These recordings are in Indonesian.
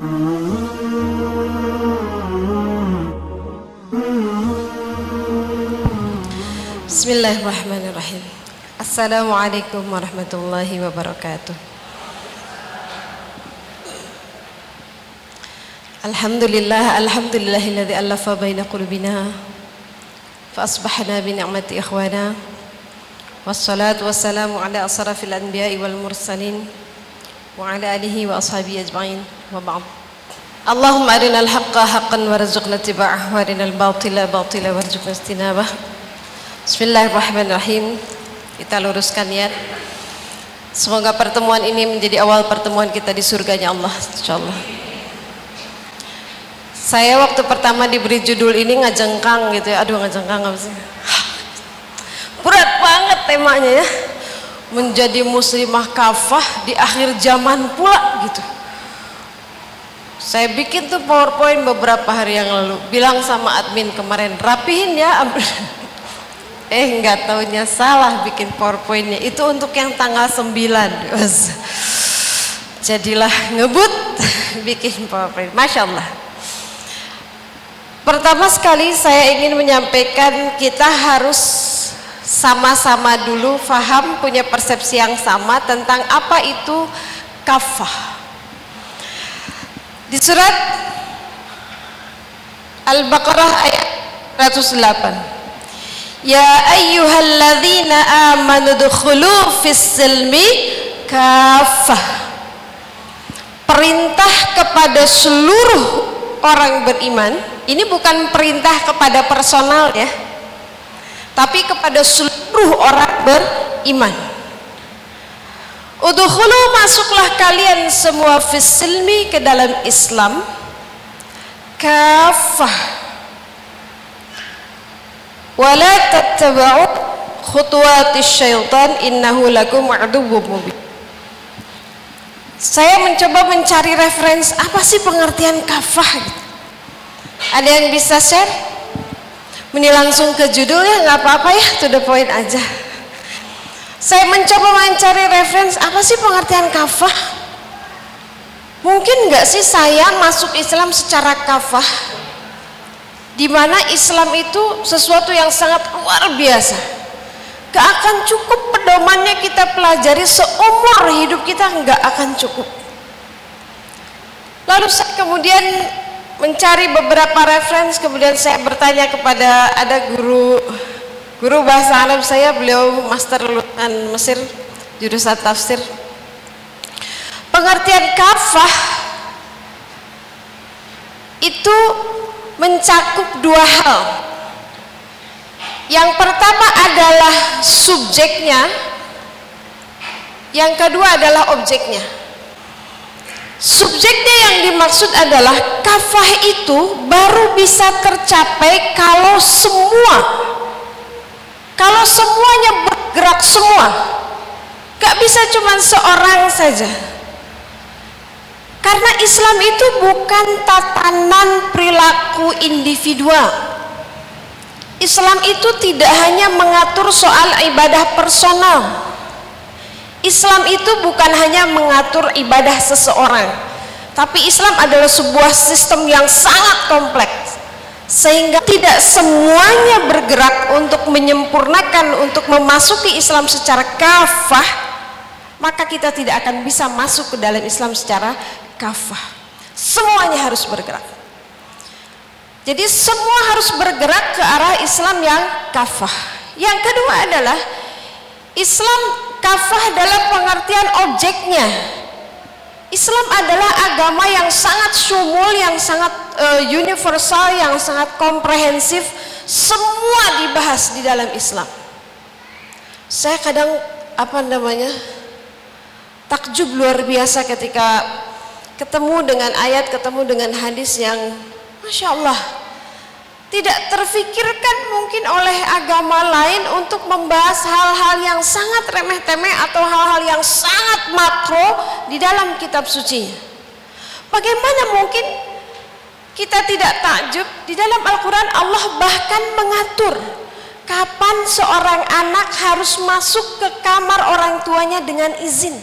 بسم الله الرحمن الرحيم السلام عليكم ورحمة الله وبركاته الحمد لله الحمد لله الذي ألف بين قلوبنا فأصبحنا بنعمة إخوانا والصلاة والسلام على أشرف الأنبياء والمرسلين وعلى آله وأصحابه أجمعين wa ba'd. Allahumma arinal haqqa haqqan warzuqna ittiba'ah wa arinal batila batila warzuqna istinabah. Bismillahirrahmanirrahim. Kita luruskan niat. Semoga pertemuan ini menjadi awal pertemuan kita di surganya Allah insyaallah. Saya waktu pertama diberi judul ini ngajengkang gitu ya. Aduh ngajengkang apa sih? Berat banget temanya ya. Menjadi muslimah kafah di akhir zaman pula gitu. Saya bikin tuh PowerPoint beberapa hari yang lalu. Bilang sama admin kemarin, rapihin ya. eh nggak taunya salah bikin powerpointnya. Itu untuk yang tanggal 9 jadilah ngebut bikin powerpoint. Masya Allah. Pertama sekali saya ingin menyampaikan kita harus sama-sama dulu faham punya persepsi yang sama tentang apa itu kafah di surat Al-Baqarah ayat 108 Ya ayyuhalladzina amanu dukhulu fis silmi kafah. Perintah kepada seluruh orang beriman Ini bukan perintah kepada personal ya Tapi kepada seluruh orang beriman Udkhulu masuklah kalian semua fis silmi ke dalam Islam. Kafah. Wala tattaba'u khutuwatis syaitan innahu lakum aduwwum mubin. Saya mencoba mencari referensi apa sih pengertian kafah? Ada yang bisa share? Ini langsung ke judulnya nggak apa-apa ya to the point aja saya mencoba mencari referensi apa sih pengertian kafah? Mungkin nggak sih saya masuk Islam secara kafah? Di mana Islam itu sesuatu yang sangat luar biasa. Gak akan cukup pedomannya kita pelajari seumur hidup kita gak akan cukup. Lalu saya kemudian mencari beberapa referensi kemudian saya bertanya kepada ada guru guru bahasa Arab saya beliau master lulusan Mesir jurusan tafsir pengertian kafah itu mencakup dua hal. Yang pertama adalah subjeknya, yang kedua adalah objeknya. Subjeknya yang dimaksud adalah kafah itu baru bisa tercapai kalau semua kalau semuanya bergerak semua gak bisa cuma seorang saja karena Islam itu bukan tatanan perilaku individual. Islam itu tidak hanya mengatur soal ibadah personal. Islam itu bukan hanya mengatur ibadah seseorang, tapi Islam adalah sebuah sistem yang sangat kompleks sehingga tidak semuanya bergerak untuk menyempurnakan untuk memasuki Islam secara kafah maka kita tidak akan bisa masuk ke dalam Islam secara kafah. Semuanya harus bergerak. Jadi semua harus bergerak ke arah Islam yang kafah. Yang kedua adalah Islam kafah dalam pengertian objeknya Islam adalah agama yang sangat sumul yang sangat uh, universal yang sangat komprehensif. Semua dibahas di dalam Islam. Saya kadang apa namanya takjub luar biasa ketika ketemu dengan ayat, ketemu dengan hadis yang Masya Allah tidak terfikirkan mungkin oleh agama lain untuk membahas hal-hal yang sangat remeh-temeh atau hal-hal yang sangat makro di dalam kitab suci. Bagaimana mungkin kita tidak takjub di dalam Al-Quran Allah bahkan mengatur kapan seorang anak harus masuk ke kamar orang tuanya dengan izin.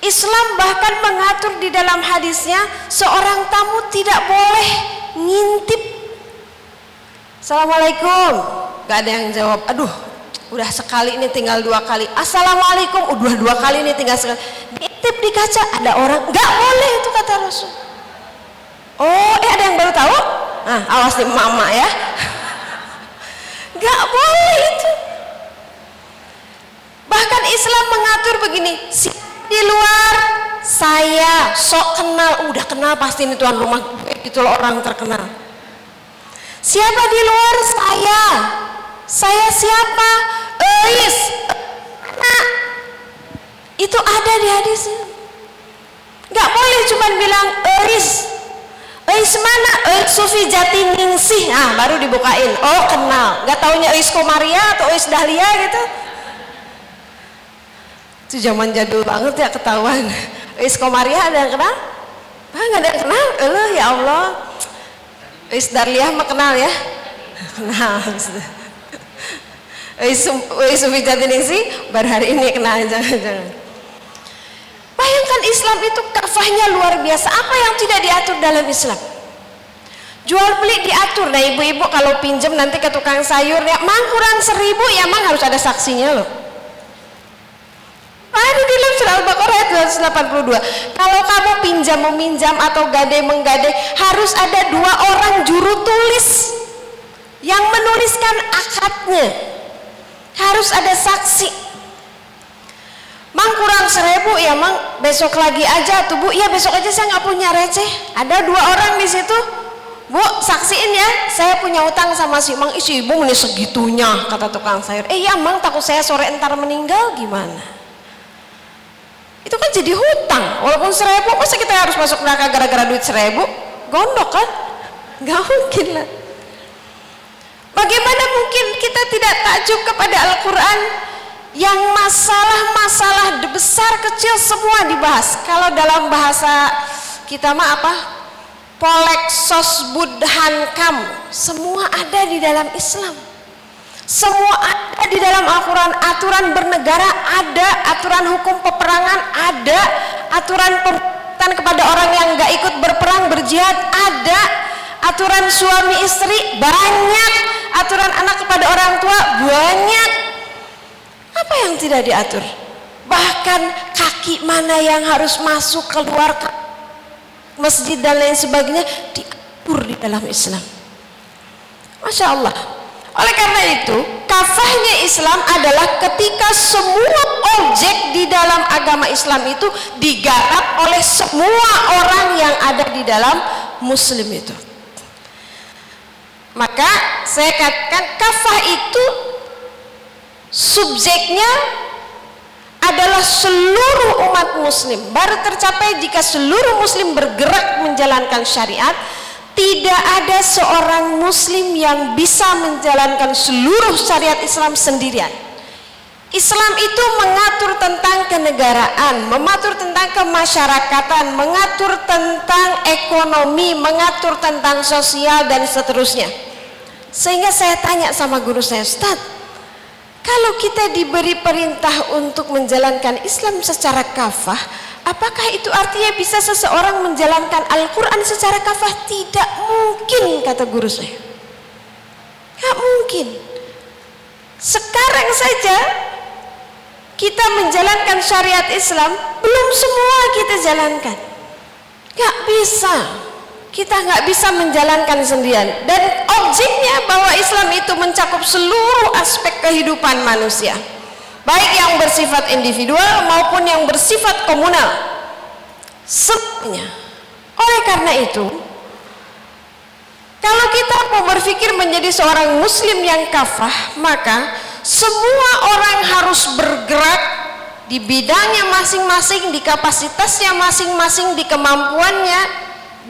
Islam bahkan mengatur di dalam hadisnya seorang tamu tidak boleh ngintip. Assalamualaikum. Gak ada yang jawab. Aduh, udah sekali ini tinggal dua kali. Assalamualaikum. Udah dua kali ini tinggal sekali. Ngintip di kaca ada orang. Gak boleh itu kata Rasul. Oh, eh ada yang baru tahu? Nah, awas nih mama ya. Gak boleh itu. Bahkan Islam mengatur begini, si di luar saya sok kenal, udah kenal pasti ini tuan rumah gue gitu loh orang terkenal. Siapa di luar saya? Saya siapa? Eis. Nah, itu ada di hadisnya. Gak boleh cuma bilang Eis. Eis mana? Eis Sufi Jati Ningsih. Nah, baru dibukain. Oh, kenal. Gak taunya Eis Komaria atau Eis Dahlia gitu itu zaman jadul banget ya ketahuan. Is Komaria ada yang kenal? Ah nggak ada yang kenal? Allah ya Allah. Is Darliah mah kenal ya? Kenal Is Sufi sih baru hari ini kenal jangan-jangan Bayangkan Islam itu kafahnya luar biasa. Apa yang tidak diatur dalam Islam? Jual beli diatur. Nah ibu-ibu kalau pinjam nanti ke tukang sayur ya mang kurang seribu ya mang harus ada saksinya loh ada di dalam surah Al-Baqarah ayat 282. Kalau kamu pinjam meminjam atau gadai menggadai harus ada dua orang juru tulis yang menuliskan akadnya. Harus ada saksi. Mang kurang seribu ya mang besok lagi aja tuh bu. Ya besok aja saya nggak punya receh. Ada dua orang di situ. Bu, saksiin ya, saya punya utang sama si Mang isi ibu ini segitunya kata tukang sayur. Eh ya Mang takut saya sore entar meninggal gimana? Itu kan jadi hutang. Walaupun seribu masa kita harus masuk neraka gara-gara duit seribu? Gondok kan? Gak mungkin lah. Bagaimana mungkin kita tidak takjub kepada Al-Quran? Yang masalah-masalah besar kecil semua dibahas. Kalau dalam bahasa kita mah apa? Poleksos budhankam. Semua ada di dalam Islam semua ada di dalam Al-Quran. Aturan bernegara ada aturan hukum peperangan ada aturan pemerintahan kepada orang yang gak ikut berperang berjihad ada aturan suami istri banyak aturan anak kepada orang tua banyak. Apa yang tidak diatur? Bahkan kaki mana yang harus masuk keluar masjid dan lain sebagainya diatur di dalam Islam. Masya Allah oleh karena itu, kafahnya Islam adalah ketika semua objek di dalam agama Islam itu digarap oleh semua orang yang ada di dalam muslim itu. Maka saya katakan kafah itu subjeknya adalah seluruh umat muslim baru tercapai jika seluruh muslim bergerak menjalankan syariat tidak ada seorang muslim yang bisa menjalankan seluruh syariat Islam sendirian Islam itu mengatur tentang kenegaraan, mengatur tentang kemasyarakatan, mengatur tentang ekonomi, mengatur tentang sosial dan seterusnya. Sehingga saya tanya sama guru saya, Ustaz, kalau kita diberi perintah untuk menjalankan Islam secara kafah, Apakah itu artinya bisa seseorang menjalankan Al-Quran secara kafah? Tidak mungkin, kata guru saya. Tidak mungkin. Sekarang saja kita menjalankan syariat Islam, belum semua kita jalankan. Gak bisa. Kita nggak bisa menjalankan sendirian. Dan objeknya bahwa Islam itu mencakup seluruh aspek kehidupan manusia. Baik yang bersifat individual maupun yang bersifat komunal. Semuanya oleh karena itu kalau kita mau berpikir menjadi seorang muslim yang kafah maka semua orang harus bergerak di bidangnya masing-masing di kapasitasnya masing-masing di kemampuannya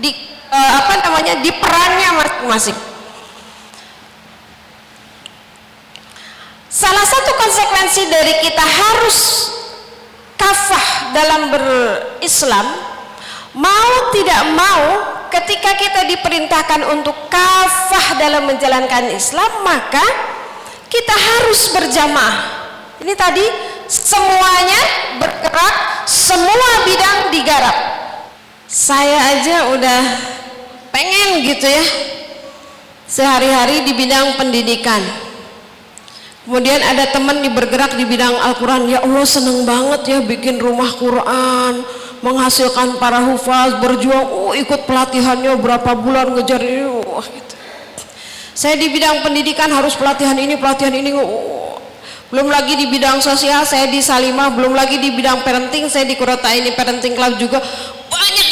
di uh, apa namanya di perannya masing-masing Salah satu konsekuensi dari kita harus kafah dalam berislam mau tidak mau ketika kita diperintahkan untuk kafah dalam menjalankan Islam maka kita harus berjamaah. Ini tadi semuanya bergerak semua bidang digarap saya aja udah pengen gitu ya sehari-hari di bidang pendidikan. Kemudian ada teman di bergerak di bidang Al-Quran. Ya Allah seneng banget ya bikin rumah Quran menghasilkan para hufaz berjuang. Oh ikut pelatihannya berapa bulan ngejar ini. Oh, gitu. saya di bidang pendidikan harus pelatihan ini pelatihan ini. Oh. belum lagi di bidang sosial saya di Salimah. Belum lagi di bidang parenting saya di Kurota ini parenting club juga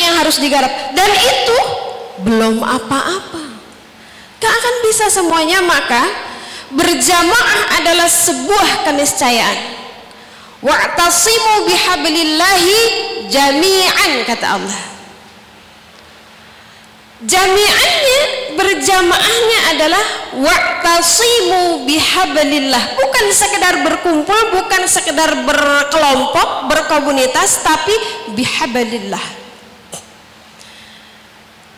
yang harus digarap. Dan itu belum apa-apa. Gak akan bisa semuanya maka berjamaah adalah sebuah keniscayaan. Wa'tasimu bihablillahi jami'an kata Allah. Jami'annya berjamaahnya adalah wa'tasimu bihablillah. Bukan sekedar berkumpul bukan sekedar berkelompok berkomunitas tapi bihablillah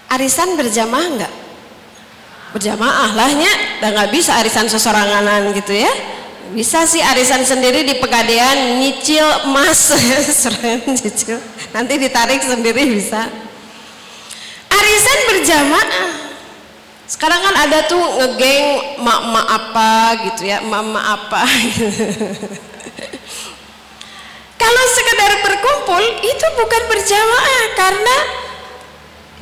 arisan berjamaah enggak berjamaah lahnya dan nggak bisa arisan sesoranganan gitu ya. Bisa sih arisan sendiri di pegadaian nyicil emas. Nyicil nanti ditarik sendiri bisa. Arisan berjamaah. Sekarang kan ada tuh ngegeng mak-mak apa gitu ya mak-mak apa. Kalau sekedar berkumpul itu bukan berjamaah karena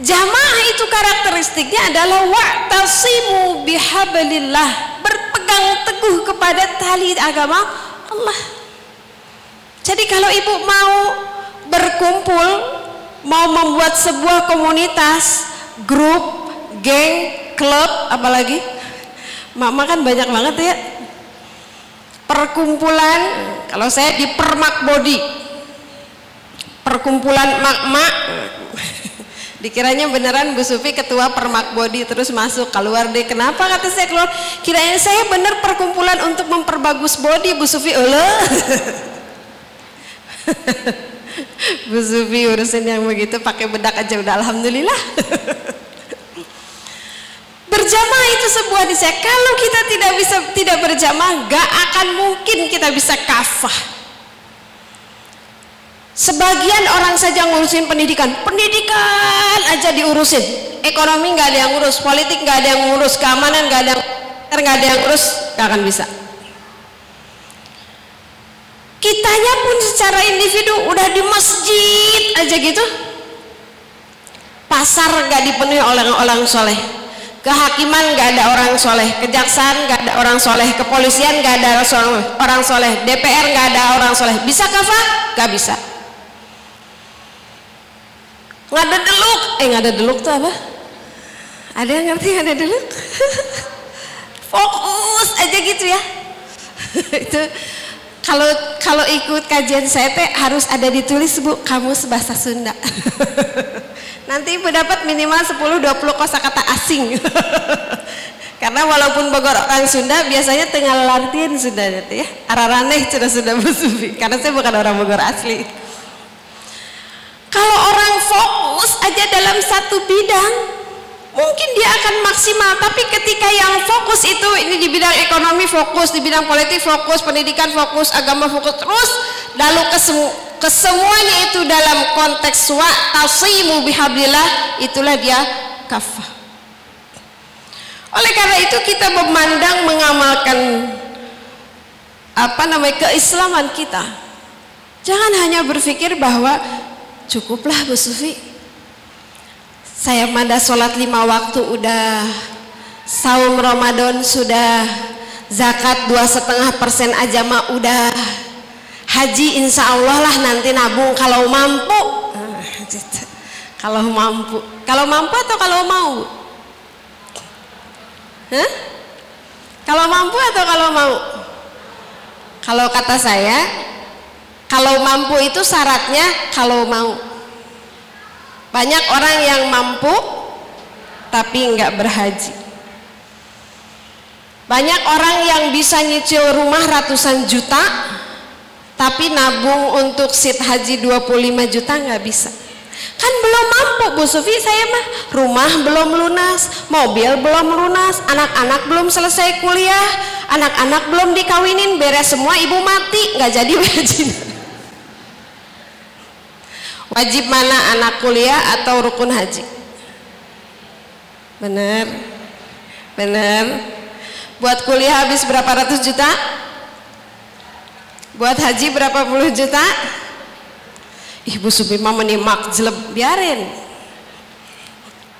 jamaah itu karakteristiknya adalah wa'tasimu bihablillah berpegang teguh kepada tali agama Allah. Jadi kalau ibu mau berkumpul, mau membuat sebuah komunitas, grup, geng, klub, apalagi, mama kan banyak banget ya. Perkumpulan, kalau saya di Permak Body, perkumpulan mak-mak, Dikiranya beneran Bu Sufi ketua Permak Bodi terus masuk keluar deh. Kenapa kata saya keluar? Kiranya saya bener perkumpulan untuk memperbagus body Bu Sufi. Allah. Bu Sufi urusin yang begitu pakai bedak aja udah alhamdulillah. berjamaah itu sebuah niscaya. Kalau kita tidak bisa tidak berjamaah, gak akan mungkin kita bisa kafah Sebagian orang saja ngurusin pendidikan, pendidikan aja diurusin. Ekonomi nggak ada yang ngurus, politik nggak ada yang ngurus, keamanan nggak ada nggak ada yang ngurus, nggak akan bisa. Kitanya pun secara individu udah di masjid aja gitu. Pasar nggak dipenuhi oleh orang soleh, kehakiman nggak ada orang soleh, kejaksaan nggak ada orang soleh, kepolisian nggak ada orang soleh, DPR nggak ada orang soleh. Bisa kafah? Gak bisa nggak ada deluk. Eh ada deluk tuh apa? Ada yang ngerti ada deluk? Fokus aja gitu ya. Itu kalau kalau ikut kajian saya teh harus ada ditulis bu. Kamu sebahasa Sunda. Nanti ibu dapat minimal 10-20 kosakata asing. Karena walaupun Bogor orang Sunda biasanya tinggal latihan Sunda ya. Araraneh sudah sudah musuhi karena saya bukan orang Bogor asli. Kalau orang fokus aja dalam satu bidang, mungkin dia akan maksimal. Tapi ketika yang fokus itu ini di bidang ekonomi fokus, di bidang politik fokus, pendidikan fokus, agama fokus terus, lalu kesemu kesemuanya itu dalam konteks wa tasimu bihablillah, itulah dia kafah. Oleh karena itu kita memandang mengamalkan apa namanya keislaman kita. Jangan hanya berpikir bahwa cukuplah Bu Sufi. Saya manda sholat lima waktu udah saum Ramadan sudah zakat dua setengah persen aja mah udah. Haji insya Allah lah nanti nabung kalau mampu. Kalau mampu. Kalau mampu atau kalau mau? Hah? kalau mampu atau kalau mau? Kalau kata saya kalau mampu itu syaratnya kalau mau. Banyak orang yang mampu tapi nggak berhaji. Banyak orang yang bisa nyicil rumah ratusan juta tapi nabung untuk sit haji 25 juta nggak bisa. Kan belum mampu Bu Sufi saya mah rumah belum lunas, mobil belum lunas, anak-anak belum selesai kuliah, anak-anak belum dikawinin beres semua ibu mati nggak jadi wajib wajib mana anak kuliah atau rukun haji? Bener. Bener. Buat kuliah habis berapa ratus juta? Buat haji berapa puluh juta? Ibu Subima menimak jeleb biarin.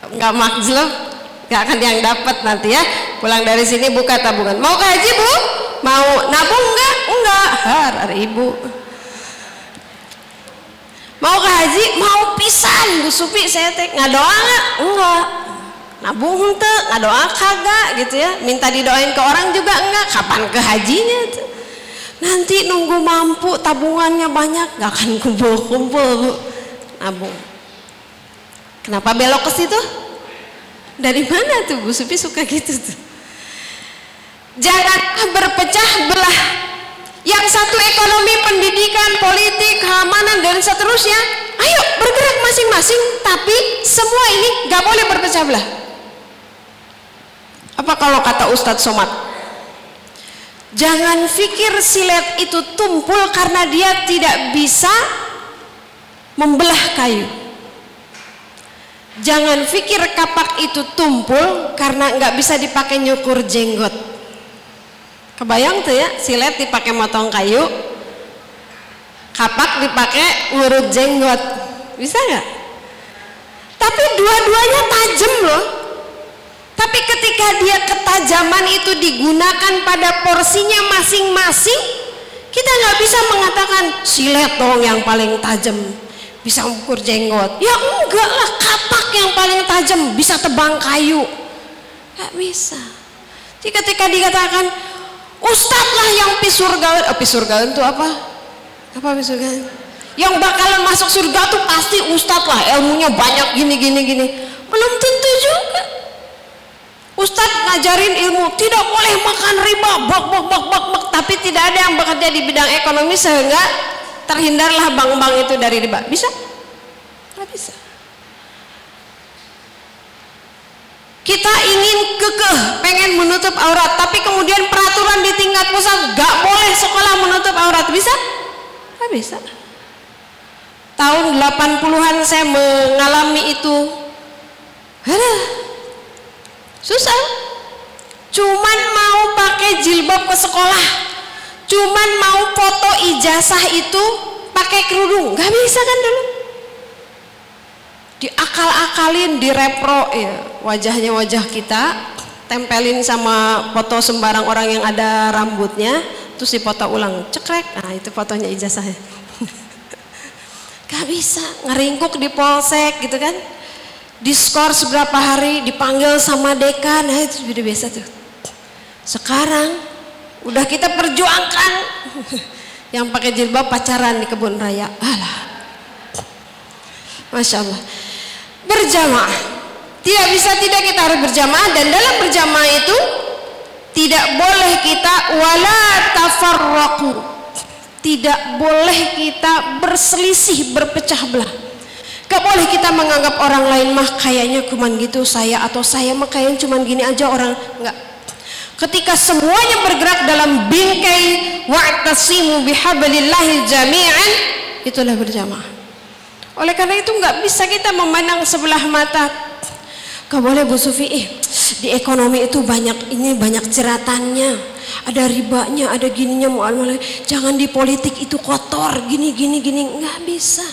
Nggak makjleb nggak akan yang dapat nanti ya. Pulang dari sini buka tabungan. Mau ke haji bu? Mau nabung enggak enggak har ibu mau ke haji? Mau pisan. Bu Supi saya teh nggak doa enggak enggak. Nabung ente nggak doa kagak gitu ya. Minta didoain ke orang juga enggak kapan ke hajinya tuh nanti nunggu mampu tabungannya banyak nggak akan kumpul-kumpul bu. Nabung. Kenapa belok ke situ? Dari mana tuh? Bu Supi suka gitu tuh? Jangan berpecah belah. Yang satu ekonomi, pendidikan, politik, keamanan dan seterusnya. Ayo bergerak masing-masing, tapi semua ini gak boleh berpecah belah. Apa kalau kata Ustadz Somad? Jangan pikir silet itu tumpul karena dia tidak bisa membelah kayu Jangan pikir kapak itu tumpul karena nggak bisa dipakai nyukur jenggot. Kebayang tuh ya, silet dipakai motong kayu, kapak dipakai ngurut jenggot. Bisa nggak? Tapi dua-duanya tajam loh. Tapi ketika dia ketajaman itu digunakan pada porsinya masing-masing, kita nggak bisa mengatakan silet dong yang paling tajam bisa mengukur jenggot ya enggak lah kapak yang paling tajam bisa tebang kayu Enggak bisa jadi ketika dikatakan ustadz lah yang pisur gaun oh, pisur gaun itu apa? Apa pisur gaun yang bakalan masuk surga tuh pasti ustadz lah ilmunya banyak gini gini gini. Belum tentu juga. Ustadz ngajarin ilmu. Tidak boleh makan riba bak bak bak bak bak tapi tidak ada yang bekerja di bidang ekonomi sehingga terhindarlah bank-bank itu dari riba. Bisa? Nggak bisa kita ingin kekeh pengen menutup aurat tapi kemudian peraturan di tingkat pusat gak boleh sekolah menutup aurat. Bisa? Nggak bisa. Tahun 80-an saya mengalami itu. Aduh, susah. Cuman mau pakai jilbab ke sekolah. Cuman mau foto ijazah itu pakai kerudung. Nggak bisa kan dulu diakal-akalin direpro ya wajahnya wajah kita tempelin sama foto sembarang orang yang ada rambutnya terus dipoto ulang. Cekrek. Nah itu fotonya ijazahnya gak bisa. Ngeringkuk di polsek gitu kan. Diskor seberapa hari dipanggil sama dekan. Nah itu sudah biasa tuh. Sekarang udah kita perjuangkan. Yang pakai jilbab pacaran di kebun raya. Alah. Masya Allah berjamaah. Tidak bisa tidak kita harus berjamaah dan dalam berjamaah itu tidak boleh kita wala tafarraqu. Tidak boleh kita berselisih berpecah belah. Gak boleh kita menganggap orang lain mah kayaknya cuman gitu saya atau saya mah kayaknya cuman gini aja orang nggak ketika semuanya bergerak dalam bingkai wa'tasimu bihablillahi jami'an itulah berjamaah oleh karena itu nggak bisa kita memandang sebelah mata. Gak boleh Bu Sufi. Eh, di ekonomi itu banyak ini banyak jeratannya ada ribanya ada gininya mau jangan di politik itu kotor gini gini gini. Nggak bisa.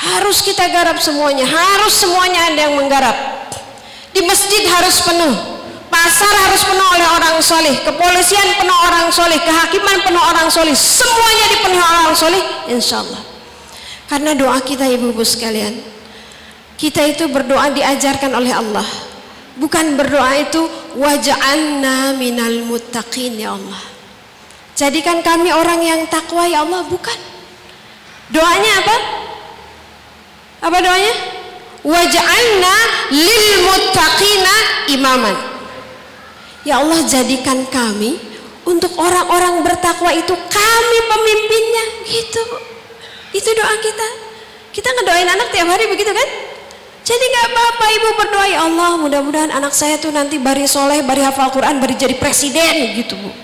Harus kita garap semuanya. Harus semuanya ada yang menggarap. Di masjid harus penuh. Pasar harus penuh oleh orang soleh kepolisian penuh orang soleh kehakiman penuh orang soleh semuanya dipenuhi orang soleh insya Allah karena doa kita ibu-ibu sekalian kita itu berdoa diajarkan oleh Allah. Bukan berdoa itu waj'alna minal muttaqin ya Allah. Jadikan kami orang yang takwa ya Allah bukan. Doanya apa? Apa doanya? Waj'alna lil muttaqina imaman. Ya Allah jadikan kami untuk orang-orang bertakwa itu kami pemimpinnya gitu itu doa kita kita ngedoain anak tiap hari begitu kan Jadi nggak apa-apa ibu berdoa ya Allah mudah-mudahan anak saya tuh nanti bari soleh, bari hafal Quran, bari jadi presiden gitu bu.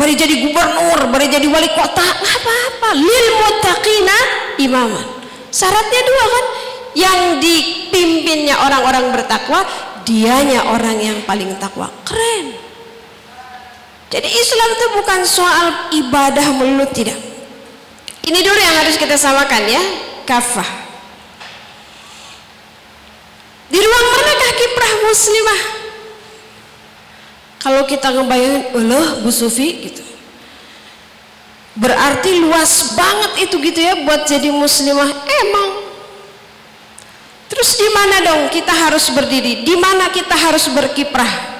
Bari jadi gubernur, bari jadi wali kota, nggak apa-apa. Lil muttaqina imaman. Syaratnya dua kan, yang dipimpinnya orang-orang bertakwa, dianya orang yang paling takwa. Keren. Jadi Islam itu bukan soal ibadah mulut tidak. Ini dulu yang harus kita samakan ya, kafah. Di ruang manakah kiprah muslimah? Kalau kita ngebayangin, Allah Bu Sufi gitu. Berarti luas banget itu gitu ya buat jadi muslimah. Emang. Terus di mana dong kita harus berdiri? Di mana kita harus berkiprah?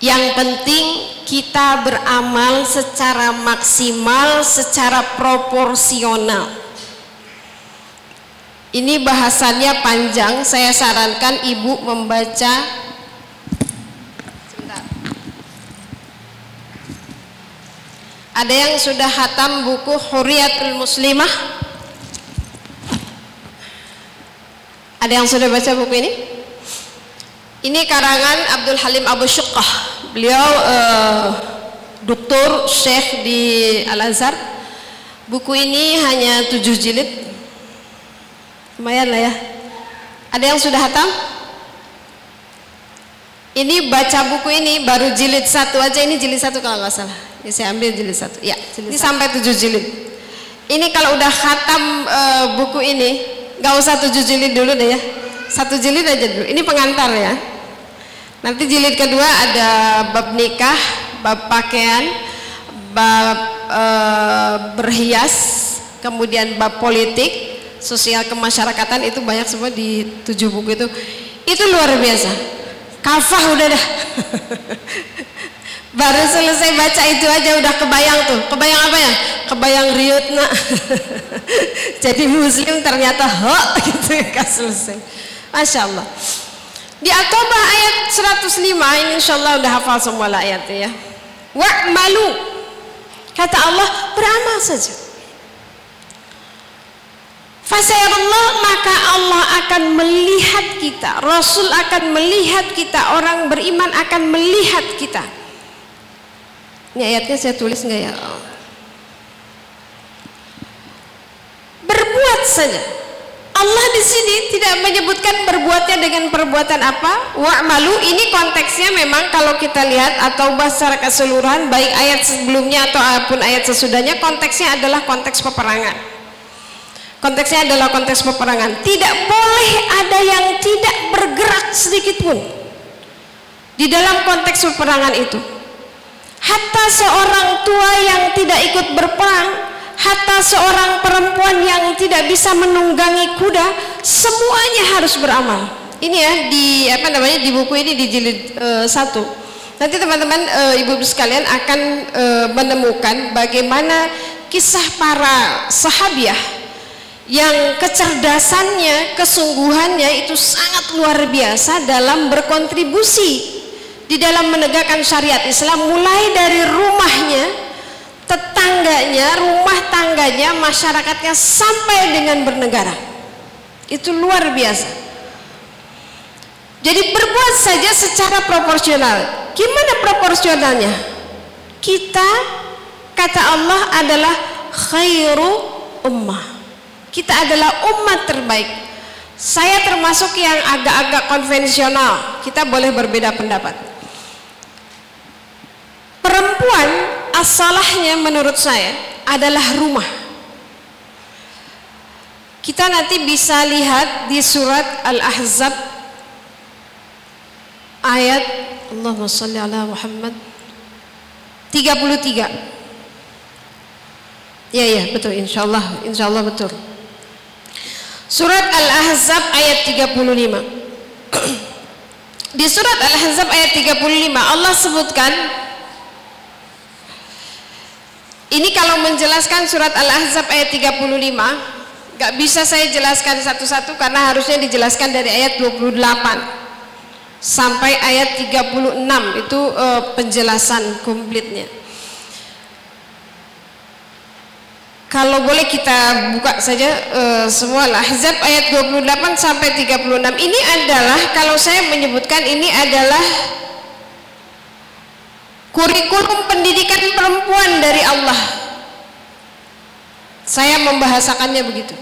Yang penting kita beramal secara maksimal, secara proporsional. Ini bahasannya panjang, saya sarankan ibu membaca Ada yang sudah hatam buku Huriyatul Muslimah? Ada yang sudah baca buku ini? Ini karangan Abdul Halim Abu Syuqah. Beliau uh, doktor syekh di Al-Azhar. Buku ini hanya tujuh jilid. Lumayan lah ya. Ada yang sudah hatam? Ini baca buku ini baru jilid satu aja. Ini jilid satu kalau nggak salah. Ini saya ambil jilid satu. Ya jilid ini satu. sampai tujuh jilid. Ini kalau udah khatam e, buku ini nggak usah tujuh jilid dulu deh ya satu jilid aja dulu. Ini pengantar ya. Nanti jilid kedua ada bab nikah bab pakaian bab e, berhias kemudian bab politik sosial kemasyarakatan itu banyak semua di tujuh buku itu. Itu luar biasa. Kafah udah dah. Baru selesai baca itu aja udah kebayang tuh. Kebayang apa ya? Kebayang riut nak. Jadi muslim ternyata ho gitu ya selesai Masya Allah di At-Taubah ayat 105 ini insya Allah udah hafal semua lah ayatnya ya. Wa'malu. Kata Allah beramal saja. Fasayarullah maka Allah akan melihat kita. Rasul akan melihat kita. Orang beriman akan melihat kita. Ini ayatnya saya tulis enggak ya? Berbuat saja Allah di sini tidak menyebutkan berbuatnya dengan perbuatan apa? Wa'malu ini konteksnya memang kalau kita lihat atau secara keseluruhan baik ayat sebelumnya ataupun ayat sesudahnya konteksnya adalah konteks peperangan. Konteksnya adalah konteks peperangan. Tidak boleh ada yang tidak bergerak sedikit pun di dalam konteks peperangan itu. Hatta seorang tua yang tidak ikut berperang hatta seorang perempuan yang tidak bisa menunggangi kuda semuanya harus beramal. Ini ya di apa namanya di buku ini di jilid uh, satu. Nanti teman-teman uh, ibu-ibu sekalian akan uh, menemukan bagaimana kisah para sahabiah yang kecerdasannya, kesungguhannya itu sangat luar biasa dalam berkontribusi di dalam menegakkan syariat Islam mulai dari rumahnya, tetangganya, rumah tangganya, masyarakatnya sampai dengan bernegara. Itu luar biasa. Jadi berbuat saja secara proporsional. Gimana proporsionalnya? Kita kata Allah adalah khairu ummah kita adalah umat terbaik. Saya termasuk yang agak-agak konvensional. Kita boleh berbeda pendapat. Perempuan asalahnya menurut saya adalah rumah. Kita nanti bisa lihat di surat Al-Ahzab ayat Allahumma salli ala Muhammad 33. Ya ya betul insyaallah insyaallah betul. Surat Al-Ahzab ayat 35. Di surat Al-Ahzab ayat 35 Allah sebutkan ini kalau menjelaskan surat Al-Ahzab ayat 35 gak bisa saya jelaskan satu-satu karena harusnya dijelaskan dari ayat 28 sampai ayat 36 itu uh, penjelasan komplitnya. Kalau boleh kita buka saja uh, semua Ahzab ayat 28 sampai 36 ini adalah kalau saya menyebutkan ini adalah kurikulum pendidikan perempuan dari Allah. Saya membahasakannya begitu.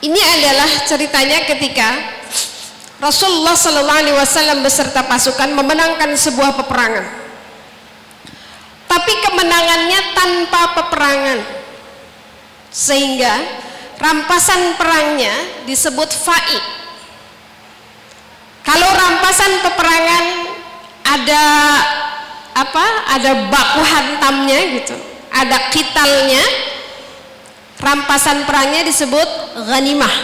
Ini adalah ceritanya ketika Rasulullah Wasallam beserta pasukan memenangkan sebuah peperangan. Tapi kemenangannya tanpa peperangan. Sehingga rampasan perangnya disebut fa'i. Kalau rampasan peperangan ada apa ada baku hantamnya gitu. Ada kitalnya. Rampasan perangnya disebut ghanimah.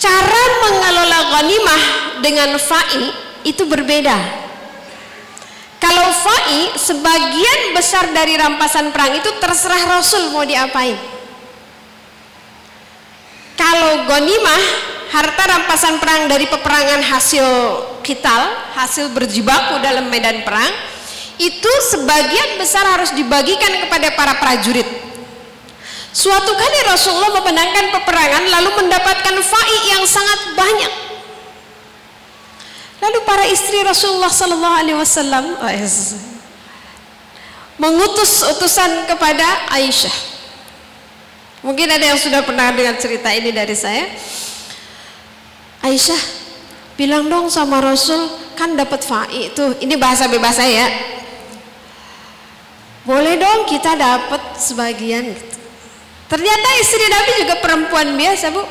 Cara mengelola ghanimah dengan fa'i itu berbeda. Kalau fa'i sebagian besar dari rampasan perang itu terserah Rasul mau diapain. Kalau gonimah harta rampasan perang dari peperangan hasil kital, hasil berjibaku dalam medan perang, itu sebagian besar harus dibagikan kepada para prajurit. Suatu kali Rasulullah memenangkan peperangan lalu mendapatkan fa'i yang sangat banyak Lalu para istri Rasulullah sallallahu alaihi wasallam oh, mengutus utusan kepada Aisyah. Mungkin ada yang sudah pernah dengar cerita ini dari saya. Aisyah, bilang dong sama Rasul, kan dapat fa'i itu. Ini bahasa bebas saya. Boleh dong kita dapat sebagian gitu. Ternyata istri Nabi juga perempuan biasa, Bu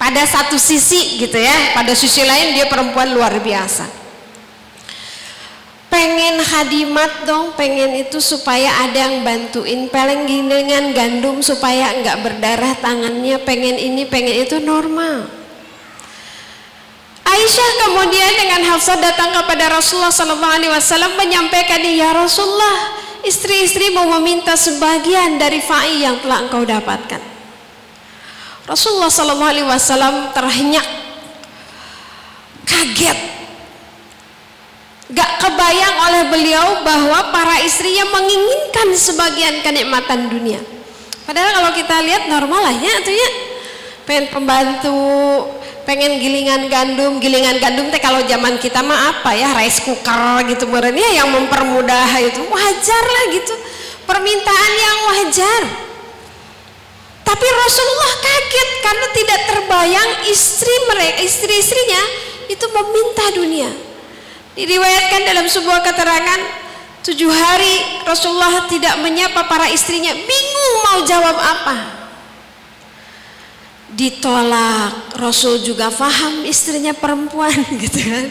pada satu sisi gitu ya pada sisi lain dia perempuan luar biasa pengen hadimat dong pengen itu supaya ada yang bantuin paling dengan gandum supaya enggak berdarah tangannya pengen ini pengen itu normal Aisyah kemudian dengan Hafsah datang kepada Rasulullah SAW menyampaikan ya Rasulullah istri-istri mau meminta sebagian dari fa'i yang telah engkau dapatkan. Rasulullah Sallallahu Alaihi Wasallam terhenyak kaget. Gak kebayang oleh beliau bahwa para istrinya menginginkan sebagian kenikmatan dunia. Padahal kalau kita lihat normal lah ya itu ya. Pengen pembantu pengen gilingan gandum gilingan gandum teh kalau zaman kita mah apa ya rice cooker gitu berarti yang mempermudah itu wajar lah gitu permintaan yang wajar tapi Rasulullah kaget karena tidak terbayang istri mereka, istri-istrinya itu meminta dunia. Diriwayatkan dalam sebuah keterangan tujuh hari Rasulullah tidak menyapa para istrinya, bingung mau jawab apa. Ditolak, Rasul juga faham istrinya perempuan gitu kan.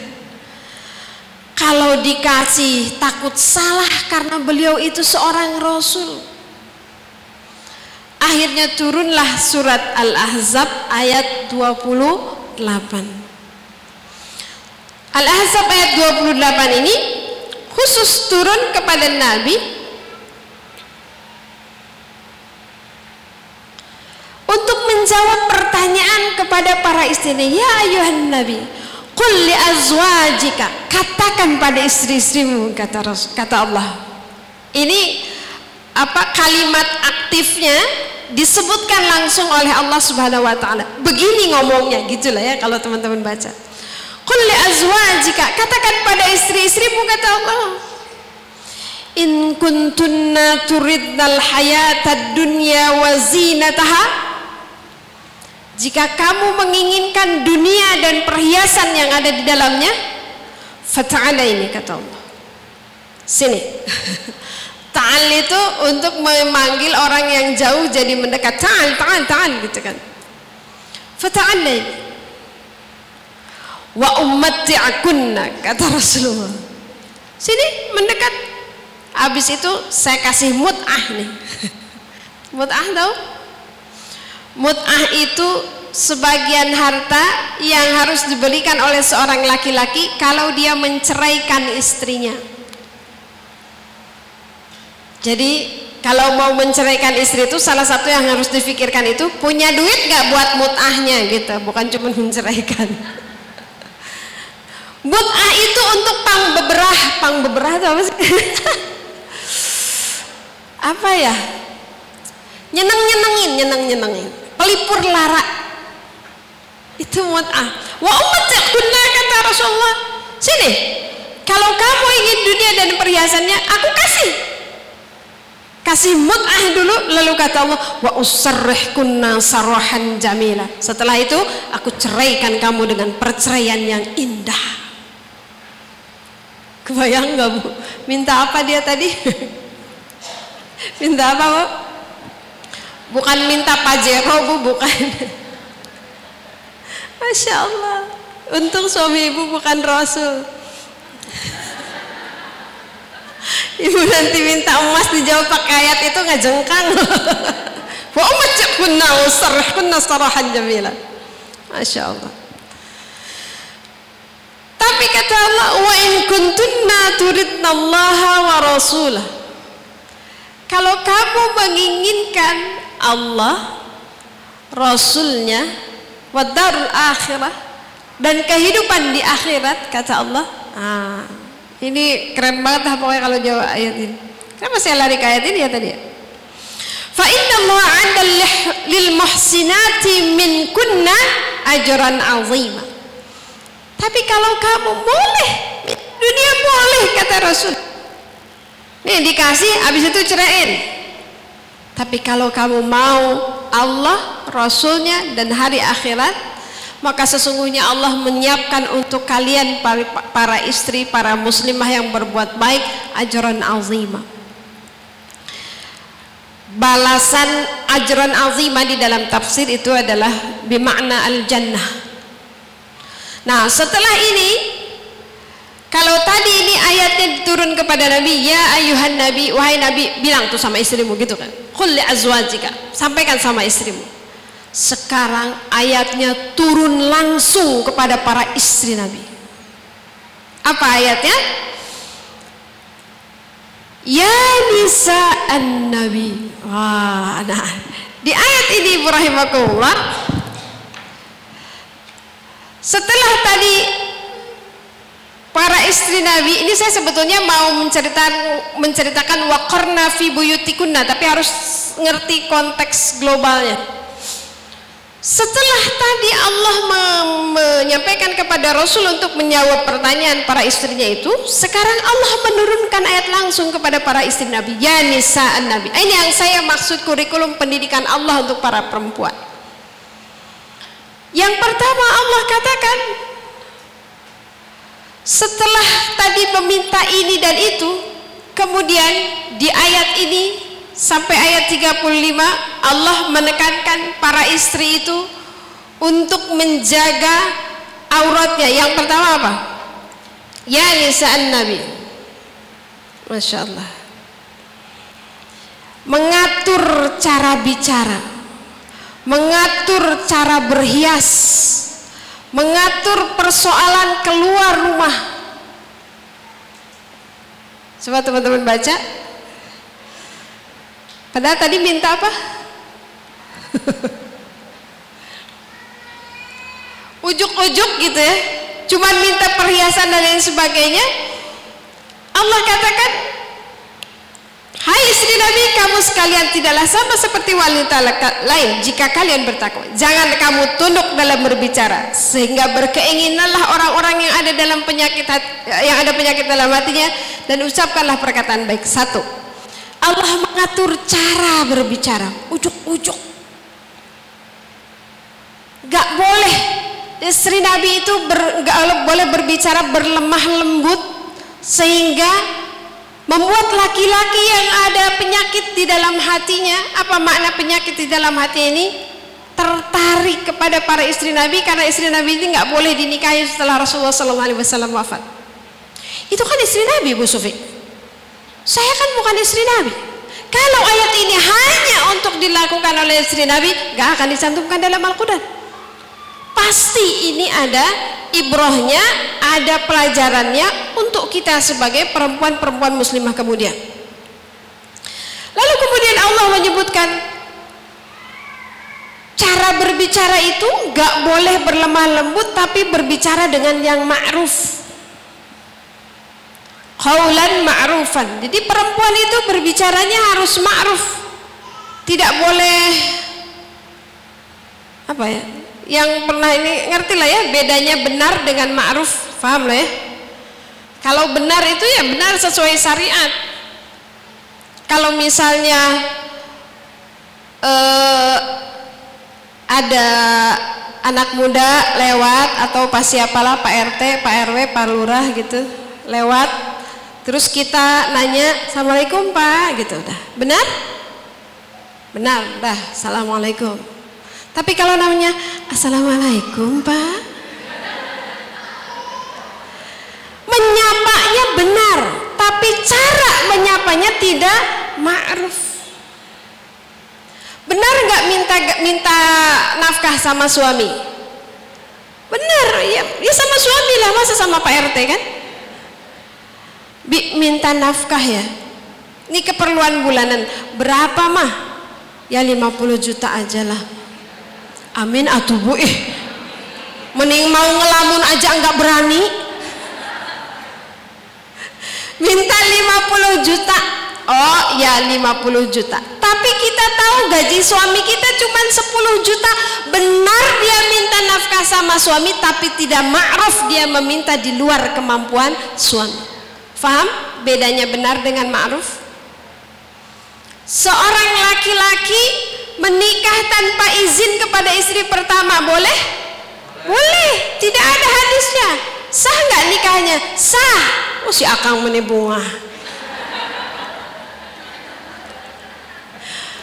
Kalau dikasih takut salah karena beliau itu seorang Rasul. Akhirnya turunlah surat Al-Ahzab ayat 28 Al-Ahzab ayat 28 ini khusus turun kepada Nabi untuk menjawab pertanyaan kepada para istrinya ya ayuhan Nabi Qul li azwajika katakan pada istri-istrimu kata kata Allah ini apa kalimat aktifnya disebutkan langsung oleh Allah Subhanahu wa taala. Begini ngomongnya gitulah ya kalau teman-teman baca. Qul li azwajika katakan pada istri-istrimu kata Allah. In kuntunna turidnal hayatad dunya wa zinataha jika kamu menginginkan dunia dan perhiasan yang ada di dalamnya fata'ala ini kata Allah sini Ta'al itu untuk memanggil orang yang jauh jadi mendekat. Ta'al, ta'al, ta'al gitu kan. Fata'alna Wa ummatti'akunna kata Rasulullah. Sini mendekat. Habis itu saya kasih mut'ah nih. mut'ah tahu? Mut'ah itu sebagian harta yang harus dibelikan oleh seorang laki-laki kalau dia menceraikan istrinya. Jadi kalau mau menceraikan istri itu salah satu yang harus difikirkan itu punya duit nggak buat mutahnya gitu, bukan cuma menceraikan. Mut'ah itu untuk pang beberah, pang beberah itu apa sih? apa ya nyeneng nyenengin nyeneng nyenengin. Pelipur lara. Itu mut'ah wa ummatakuna kata Rasulullah. Sini. Kalau kamu ingin dunia dan perhiasannya aku kasih. Kasih mut'ah dulu lalu kata Allah wa usarrihkunna sarahan jamila. Setelah itu aku ceraikan kamu dengan perceraian yang indah. Kebayang gak bu? Minta apa dia tadi? Minta apa bu bukan minta pajero bu bukan. Masya Allah. Untung suami ibu bukan rasul. Ibu nanti minta emas dijawab pakai ayat itu nggak jengkang wa jamila. Masya Allah. Tapi kata Allah wa in kuntunna turidna Allah wa rasulah kalau kamu menginginkan Allah Rasulnya wadarul akhirah dan kehidupan di akhirat kata Allah ah, ini keren banget lah pokoknya kalau jawab ayat ini. Kenapa saya lari ke ayat ini ya tadi ya? Fa inna lil muhsinati min kunna ajran azima. Tapi kalau kamu boleh dunia boleh kata Rasul nih dikasih habis itu ceraiin tapi kalau kamu mau Allah, Rasulnya dan hari akhirat, maka sesungguhnya Allah menyiapkan untuk kalian para istri, para muslimah yang berbuat baik ajaran azimah. Balasan ajaran azimah di dalam tafsir itu adalah bimakna al-jannah. Nah, setelah ini kalau tadi ini ayatnya diturun kepada Nabi, ya ayuhan Nabi, wahai Nabi, bilang tuh sama istrimu gitu kan. Qul azwajika, sampaikan sama istrimu. Sekarang ayatnya turun langsung kepada para istri Nabi. Apa ayatnya? Ya nisa an-nabi. Wah, nah. Di ayat ini Ibrahim setelah tadi para istri Nabi ini saya sebetulnya mau menceritakan menceritakan wakarna fi buyutikunna tapi harus ngerti konteks globalnya. Setelah tadi Allah menyampaikan kepada Rasul untuk menjawab pertanyaan para istrinya itu sekarang Allah menurunkan ayat langsung kepada para istri Nabi ya nisa Nabi. Ini yang saya maksud kurikulum pendidikan Allah untuk para perempuan. Yang pertama Allah katakan setelah tadi meminta ini dan itu kemudian di ayat ini sampai ayat 35 Allah menekankan para istri itu untuk menjaga auratnya. Yang pertama apa? Ya nisa'an nabi Masya Allah. Mengatur cara bicara. Mengatur cara berhias mengatur persoalan keluar rumah. Coba teman-teman baca. Padahal tadi minta apa? Ujuk-ujuk gitu ya. Cuman minta perhiasan dan lain sebagainya. Allah katakan Hai istri Nabi, kamu sekalian tidaklah sama seperti wanita lain jika kalian bertakwa. Jangan kamu tunduk dalam berbicara sehingga berkeinginanlah orang-orang yang ada dalam penyakit yang ada penyakit dalam hatinya dan ucapkanlah perkataan baik. Satu. Allah mengatur cara berbicara, ujuk-ujuk. Gak boleh istri Nabi itu ber, gak boleh berbicara berlemah lembut sehingga membuat laki-laki yang ada penyakit di dalam hatinya apa makna penyakit di dalam hati ini? Tertarik kepada para istri Nabi karena istri Nabi ini nggak boleh dinikahi setelah Rasulullah SAW wafat. Itu kan istri Nabi Bu Sufi. Saya kan bukan istri Nabi. Kalau ayat ini hanya untuk dilakukan oleh istri Nabi nggak akan dicantumkan dalam Al-Quran pasti ini ada ibrohnya ada pelajarannya untuk kita sebagai perempuan-perempuan muslimah kemudian. Lalu kemudian Allah menyebutkan cara berbicara itu gak boleh berlemah lembut tapi berbicara dengan yang ma'ruf. Qaulan ma'rufan. Jadi perempuan itu berbicaranya harus ma'ruf. Tidak boleh apa ya yang pernah ini ngerti lah ya bedanya benar dengan ma'ruf paham lah ya? Kalau benar itu ya benar sesuai syariat. Kalau misalnya eh, ada anak muda lewat atau pas siapalah Pak RT, Pak RW, Pak Lurah gitu lewat terus kita nanya Assalamualaikum Pak gitu udah benar? benar dah Assalamualaikum tapi kalau namanya Assalamualaikum Pak menyapanya benar tapi cara menyapanya tidak ma'ruf Benar nggak minta minta nafkah sama suami? Benar, ya, ya sama suami lah, masa sama Pak RT kan? Bi, minta nafkah ya. Ini keperluan bulanan. Berapa mah? Ya 50 juta aja lah. Amin atuh bu. Eh. Mending mau ngelamun aja nggak berani. Minta 50 juta. Oh ya 50 juta tapi kita tahu gaji suami kita cuma 10 juta benar dia minta nafkah sama suami tapi tidak ma'ruf dia meminta di luar kemampuan suami faham bedanya benar dengan ma'ruf seorang laki-laki menikah tanpa izin kepada istri pertama boleh? boleh. Tidak ada hadisnya. Sah nggak nikahnya? sah. Oh si akang menibungah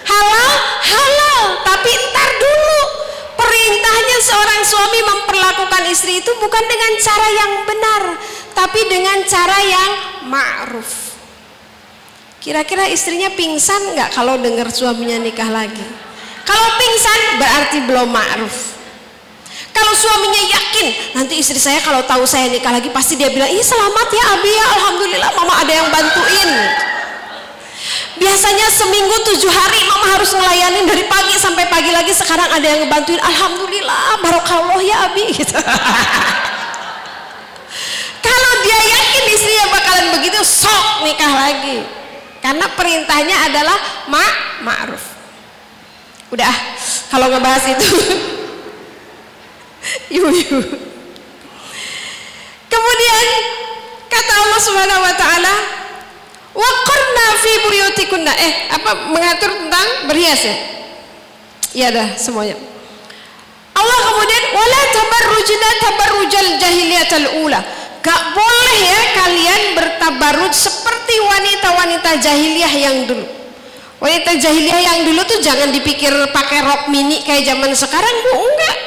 halal halal. Tapi entar dulu. Perintahnya seorang suami memperlakukan istri itu bukan dengan cara yang benar tapi dengan cara yang ma'ruf kira-kira istrinya pingsan nggak kalau dengar suaminya nikah lagi? Kalau pingsan berarti belum ma'ruf. Kalau suaminya yakin nanti istri saya kalau tahu saya nikah lagi pasti dia bilang ih selamat ya Abi ya. Alhamdulillah mama ada yang bantuin. Biasanya seminggu tujuh hari mama harus ngelayanin dari pagi sampai pagi lagi. Sekarang ada yang ngebantuin Alhamdulillah barokallah ya Abi. Gitu. Kalau dia yakin istrinya bakalan begitu sok nikah lagi karena perintahnya adalah ma ma'ruf. Udah kalau ngebahas itu yuk. Kemudian kata Allah Subhanahu wa taala Waqarna fi buyutikunna. Eh, apa mengatur tentang berhias ya? Iya dah semuanya. Allah kemudian wala tabarrujna tabarrujal jahiliyatal ula. Gak boleh ya kalian bertabarruj seperti wanita-wanita jahiliyah yang dulu. Wanita jahiliyah yang dulu tuh jangan dipikir pakai rok mini kayak zaman sekarang, Bu. Enggak.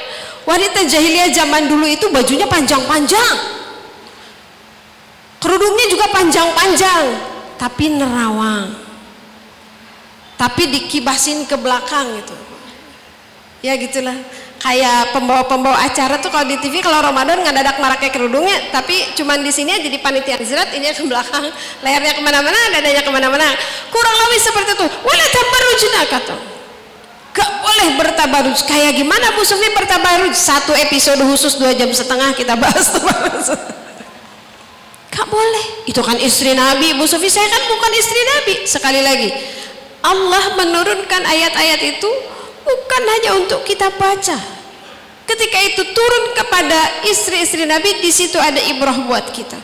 Wanita jahiliyah zaman dulu itu bajunya panjang-panjang. Kerudungnya juga panjang-panjang tapi nerawang tapi dikibasin ke belakang gitu ya gitulah kayak pembawa-pembawa acara tuh kalau di TV kalau Ramadan nggak dadak maraknya kerudungnya tapi cuman di sini aja di panitia zirat ini ke belakang lehernya ke mana-mana dadanya ke mana-mana kurang lebih seperti itu wala tabarrujna kata gak boleh bertabaruj kayak gimana Bu Sufi bertabaruj satu episode khusus dua jam setengah kita bahas Gak boleh. Itu kan istri Nabi. Bu Sufi saya kan bukan istri Nabi. Sekali lagi. Allah menurunkan ayat-ayat itu bukan hanya untuk kita baca. Ketika itu turun kepada istri-istri Nabi, di situ ada ibrah buat kita.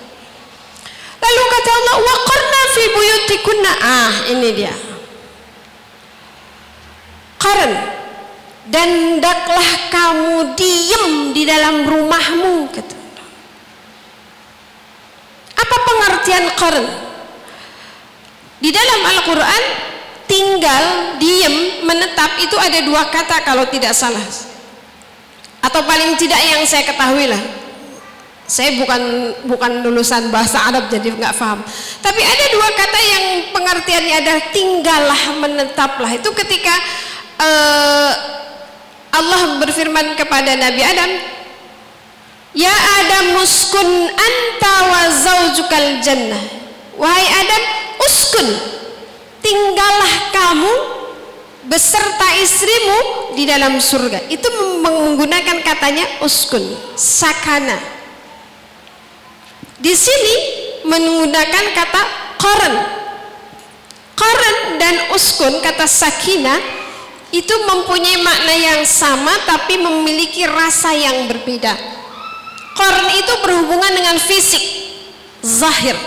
Lalu kata Allah, "Waqarna fi buyutikunna." Ah, ini dia. Qarn dan hendaklah kamu diem di dalam rumahmu kata apa pengertian qarn? Di dalam Al-Quran tinggal, diem, menetap itu ada dua kata kalau tidak salah. Atau paling tidak yang saya ketahui lah. Saya bukan bukan lulusan bahasa Arab jadi nggak paham. Tapi ada dua kata yang pengertiannya adalah tinggallah, menetaplah. Itu ketika uh, Allah berfirman kepada Nabi Adam, Ya Adam muskun anta wa zaujukal jannah. Wahai Adam, uskun. Tinggallah kamu beserta istrimu di dalam surga. Itu menggunakan katanya uskun, sakana. Di sini menggunakan kata koren koren dan uskun kata sakina itu mempunyai makna yang sama tapi memiliki rasa yang berbeda koren itu berhubungan dengan fisik zahir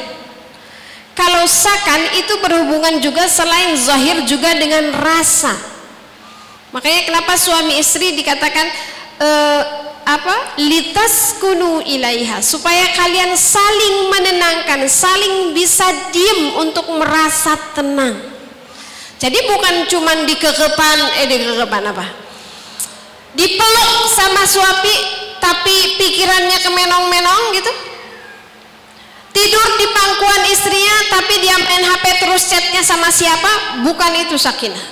kalau sakan itu berhubungan juga selain zahir juga dengan rasa. Makanya kenapa suami istri dikatakan uh, apa? Litas kunu ilaiha. Supaya kalian saling menenangkan saling bisa diem untuk merasa tenang. Jadi bukan cuma dikekepan eh dikekepan apa? Dipeluk sama suami tapi pikirannya kemenong-menong gitu tidur di pangkuan istrinya tapi dia main HP terus chatnya sama siapa? Bukan itu sakinah.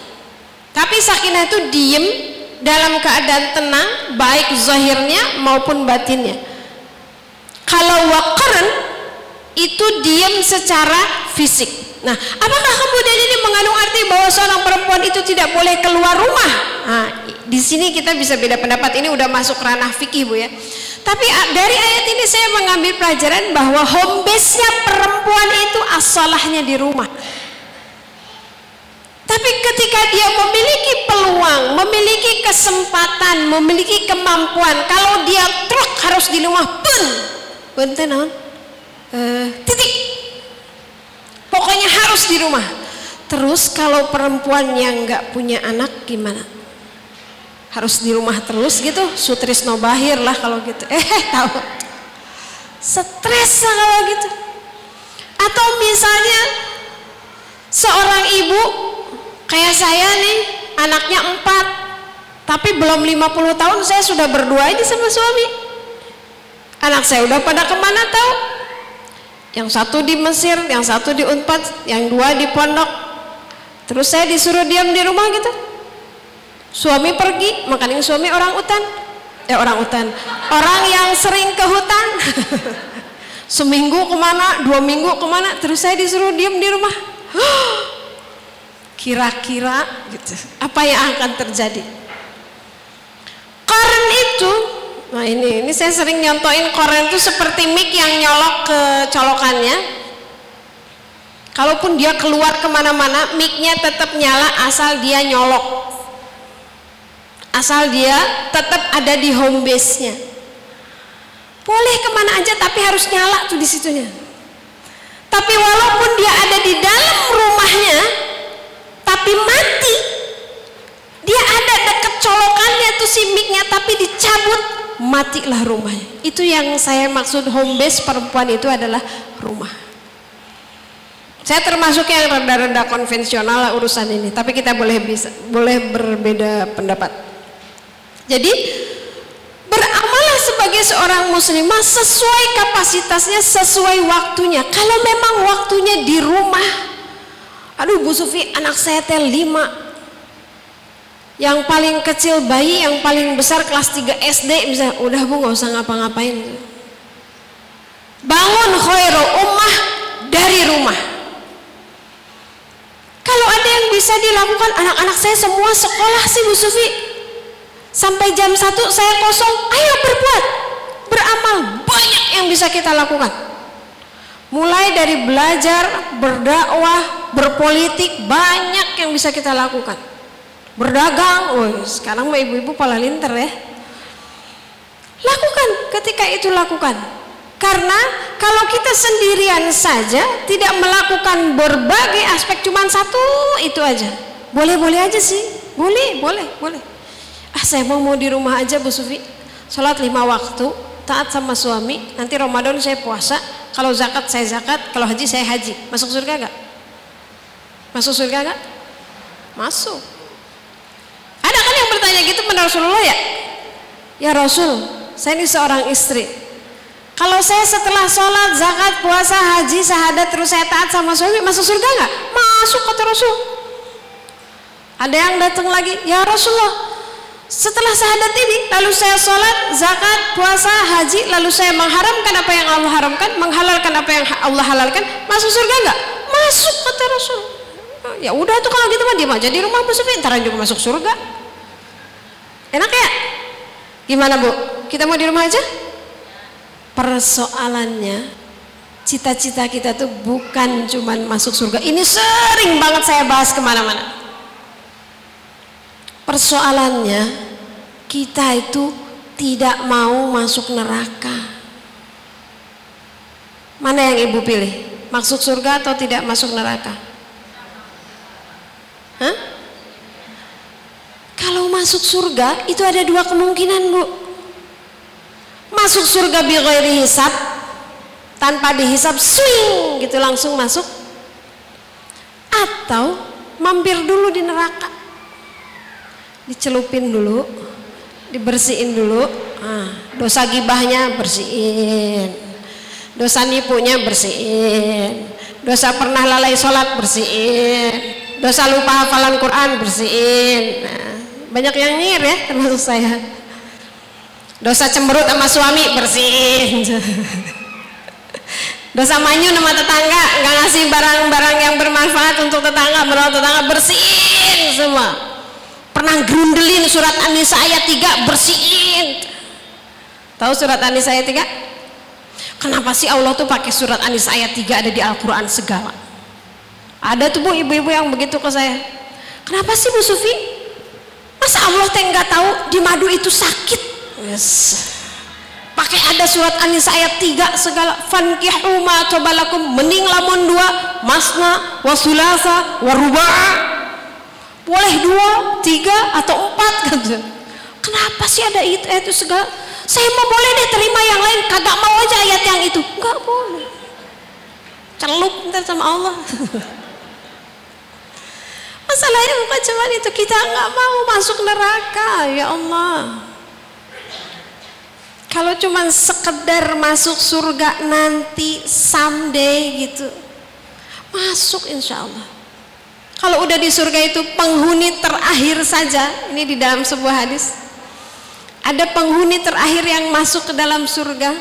Tapi sakinah itu diem dalam keadaan tenang baik zahirnya maupun batinnya. Kalau wakaran itu diam secara fisik. Nah apakah kemudian ini mengandung arti bahwa seorang perempuan itu tidak boleh keluar rumah? Nah, di sini kita bisa beda pendapat. Ini udah masuk ranah fikih bu ya tapi dari ayat ini saya mengambil pelajaran bahwa home base-nya perempuan itu asalahnya di rumah tapi ketika dia memiliki peluang, memiliki kesempatan, memiliki kemampuan, kalau dia truk harus di rumah pun, benten uh, titik. Pokoknya harus di rumah. Terus kalau perempuan yang nggak punya anak gimana? Harus di rumah terus gitu, sutris bahir lah kalau gitu. Eh tahu, stres kalau gitu. Atau misalnya seorang ibu Kayak saya nih, anaknya empat, tapi belum 50 tahun saya sudah berdua ini sama suami. Anak saya udah pada ke mana tahu? Yang satu di Mesir, yang satu di Unpad, yang dua di pondok. Terus saya disuruh diam di rumah gitu. Suami pergi, makanya suami orang hutan. Eh orang hutan, orang yang sering ke hutan. Seminggu ke mana, dua minggu ke mana, terus saya disuruh diam di rumah. Kira-kira gitu. Apa yang akan terjadi? Koren itu nah ini ini saya sering nyontoin koren itu seperti mic yang nyolok ke colokannya. Kalaupun dia keluar ke mana-mana micnya tetap nyala asal dia nyolok asal dia tetap ada di home base nya boleh ke mana aja tapi harus nyala tuh di situnya. Tapi walaupun dia ada di dalam rumahnya tapi mati. Dia ada dekat colokannya tuh si miknya tapi dicabut matilah rumahnya. Itu yang saya maksud home base perempuan itu adalah rumah. Saya termasuk yang rendah-rendah konvensional urusan ini tapi kita boleh bisa boleh berbeda pendapat jadi beramalah sebagai seorang muslimah sesuai kapasitasnya sesuai waktunya. Kalau memang waktunya di rumah aduh Bu Sufi anak saya teh lima. Yang paling kecil bayi yang paling besar kelas 3 SD bisa udah Bu nggak usah ngapa-ngapain. Bangun khairu ummah dari rumah. Kalau ada yang bisa dilakukan anak-anak saya semua sekolah sih Bu Sufi sampai jam 1 saya kosong. Ayo berbuat. Beramal. Banyak yang bisa kita lakukan. Mulai dari belajar berdakwah berpolitik banyak yang bisa kita lakukan. Berdagang. Oh sekarang mah ibu-ibu pala linter ya. Lakukan ketika itu lakukan. Karena kalau kita sendirian saja tidak melakukan berbagai aspek cuma satu itu aja. Boleh-boleh aja sih. Boleh boleh boleh ah saya mau mau di rumah aja Bu Sufi sholat lima waktu taat sama suami nanti Ramadan saya puasa kalau zakat saya zakat kalau haji saya haji masuk surga gak? Masuk surga enggak? Masuk. Ada kan yang bertanya gitu pada Rasulullah ya? Ya Rasul, saya ini seorang istri. Kalau saya setelah sholat, zakat, puasa, haji, sahadat, terus saya taat sama suami, masuk surga enggak? Masuk kata Rasul. Ada yang datang lagi, ya Rasulullah, setelah sahadat ini, lalu saya sholat, zakat, puasa, haji, lalu saya mengharamkan apa yang Allah haramkan, menghalalkan apa yang Allah halalkan, masuk surga enggak? Masuk kata Rasul. Ya udah tuh kalau gitu mah diam aja di rumah Bu Sufi ntar juga masuk surga. Enak ya? Gimana Bu? Kita mau di rumah aja? Persoalannya cita-cita kita tuh bukan cuman masuk surga. Ini sering banget saya bahas ke mana-mana persoalannya kita itu tidak mau masuk neraka. Mana yang ibu pilih? Masuk surga atau tidak masuk neraka? Hah? kalau masuk surga itu ada dua kemungkinan bu. Masuk surga bi hisab tanpa dihisap swing gitu langsung masuk. Atau mampir dulu di neraka dicelupin dulu dibersihin dulu. Ah, dosa gibahnya bersihin. Dosa nipunya bersihin. Dosa pernah lalai sholat bersihin. Dosa lupa hafalan Quran bersihin. Nah, banyak yang nyir ya termasuk saya. Dosa cemberut sama suami bersihin. Dosa manyun sama tetangga nggak ngasih barang-barang yang bermanfaat untuk tetangga merawat tetangga bersihin semua pernah grundelin surat An-Nisa ayat 3 bersihin. Tahu surat An-Nisa ayat 3 kenapa sih Allah tuh pakai surat An-Nisa ayat 3 ada di Al-Quran segala? Ada tuh bu ibu-ibu yang begitu ke saya. Kenapa sih Bu Sufi? Masa Allah teh nggak tahu di madu itu sakit? Yes. Pakai ada surat An-Nisa ayat 3 segala. Fankihu ma cobalakum mending lamun dua masna wasulasa waruba'a boleh dua tiga atau empat gitu kenapa sih ada itu, itu segala? Saya mau boleh deh terima yang lain kagak mau aja ayat yang itu. Enggak boleh. Celup ntar sama Allah. Masalahnya bukan cuma itu kita nggak mau masuk neraka ya Allah. Kalau cuma sekedar masuk surga nanti someday gitu masuk insya Allah kalau udah di surga itu penghuni terakhir saja. Ini di dalam sebuah hadis. Ada penghuni terakhir yang masuk ke dalam surga.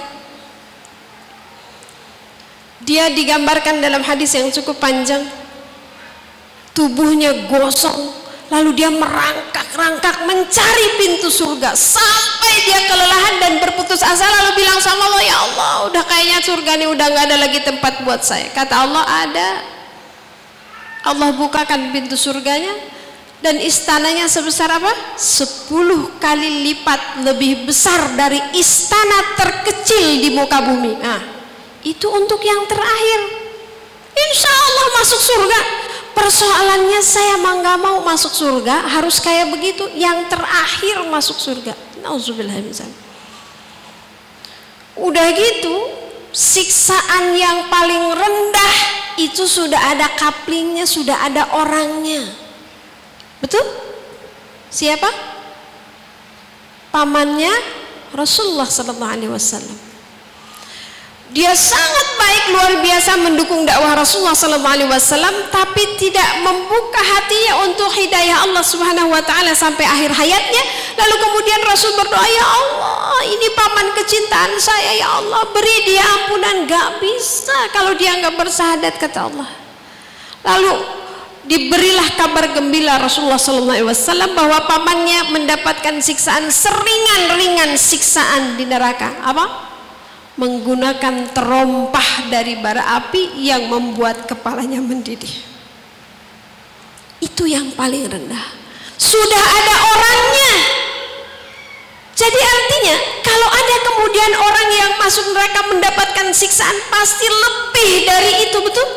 Dia digambarkan dalam hadis yang cukup panjang. Tubuhnya gosong. Lalu dia merangkak-rangkak mencari pintu surga. Sampai dia kelelahan dan berputus asa lalu bilang sama Allah ya Allah udah kayaknya surga ini udah nggak ada lagi tempat buat saya. Kata Allah ada. Allah bukakan pintu surganya dan istananya sebesar apa? Sepuluh kali lipat lebih besar dari istana terkecil di muka bumi. Nah, itu untuk yang terakhir. Insya Allah masuk surga persoalannya saya mah nggak mau masuk surga harus kayak begitu yang terakhir masuk surga udah gitu siksaan yang paling rendah itu sudah ada kaplingnya sudah ada orangnya. Betul? Siapa? Pamannya Rasulullah Sallallahu Alaihi Wasallam dia sangat baik luar biasa mendukung dakwah Rasulullah wasallam tapi tidak membuka hatinya untuk hidayah Allah Subhanahu wa taala sampai akhir hayatnya. Lalu kemudian Rasul berdoa, "Ya Allah, ini paman kecintaan saya ya Allah, beri dia ampunan." Gak bisa kalau dia nggak bersahadat kata Allah. Lalu diberilah kabar gembira Rasulullah wasallam bahwa pamannya mendapatkan siksaan seringan-ringan siksaan di neraka. Apa? Menggunakan terompah dari bara api yang membuat kepalanya mendidih. Itu yang paling rendah. Sudah ada orangnya. Jadi artinya kalau ada kemudian orang yang masuk neraka mendapatkan siksaan pasti lebih dari itu betul?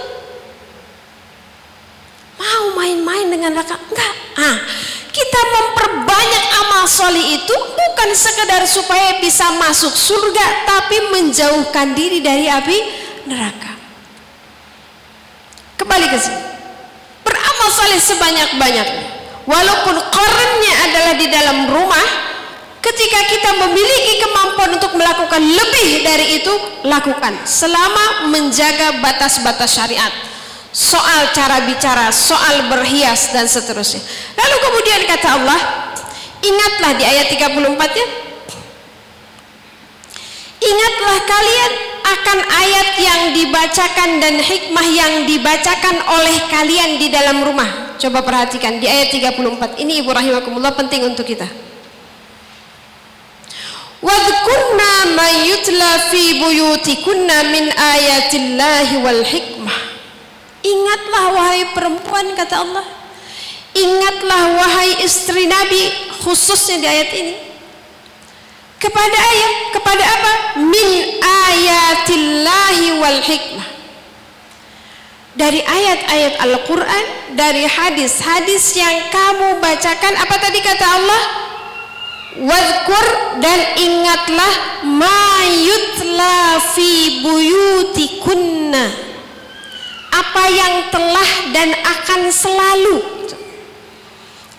Mau main-main dengan neraka? Enggak. Ah, kita memperbanyak amal soli itu bukan sekedar supaya bisa masuk surga tapi menjauhkan diri dari api neraka. Kembali ke sini. Beramal soleh sebanyak-banyaknya. Walaupun korennya adalah di dalam rumah ketika kita memiliki kemampuan untuk melakukan lebih dari itu lakukan. Selama menjaga batas-batas syariat soal cara bicara, soal berhias dan seterusnya. Lalu kemudian kata Allah, ingatlah di ayat 34 ya. Ingatlah kalian akan ayat yang dibacakan dan hikmah yang dibacakan oleh kalian di dalam rumah. Coba perhatikan di ayat 34. Ini Ibu rahimakumullah penting untuk kita. wadhkurna ma yutla fi buyutikunna min ayatillahi wal hikmah ingatlah wahai perempuan kata Allah. Ingatlah wahai istri Nabi khususnya di ayat ini. Kepada ayat kepada apa? Min ayatillahi wal hikmah. Dari ayat-ayat Al-Quran dari hadis-hadis yang kamu bacakan apa tadi kata Allah? Wadkur dan ingatlah ma yutla fi buyutikunna apa yang telah dan akan selalu.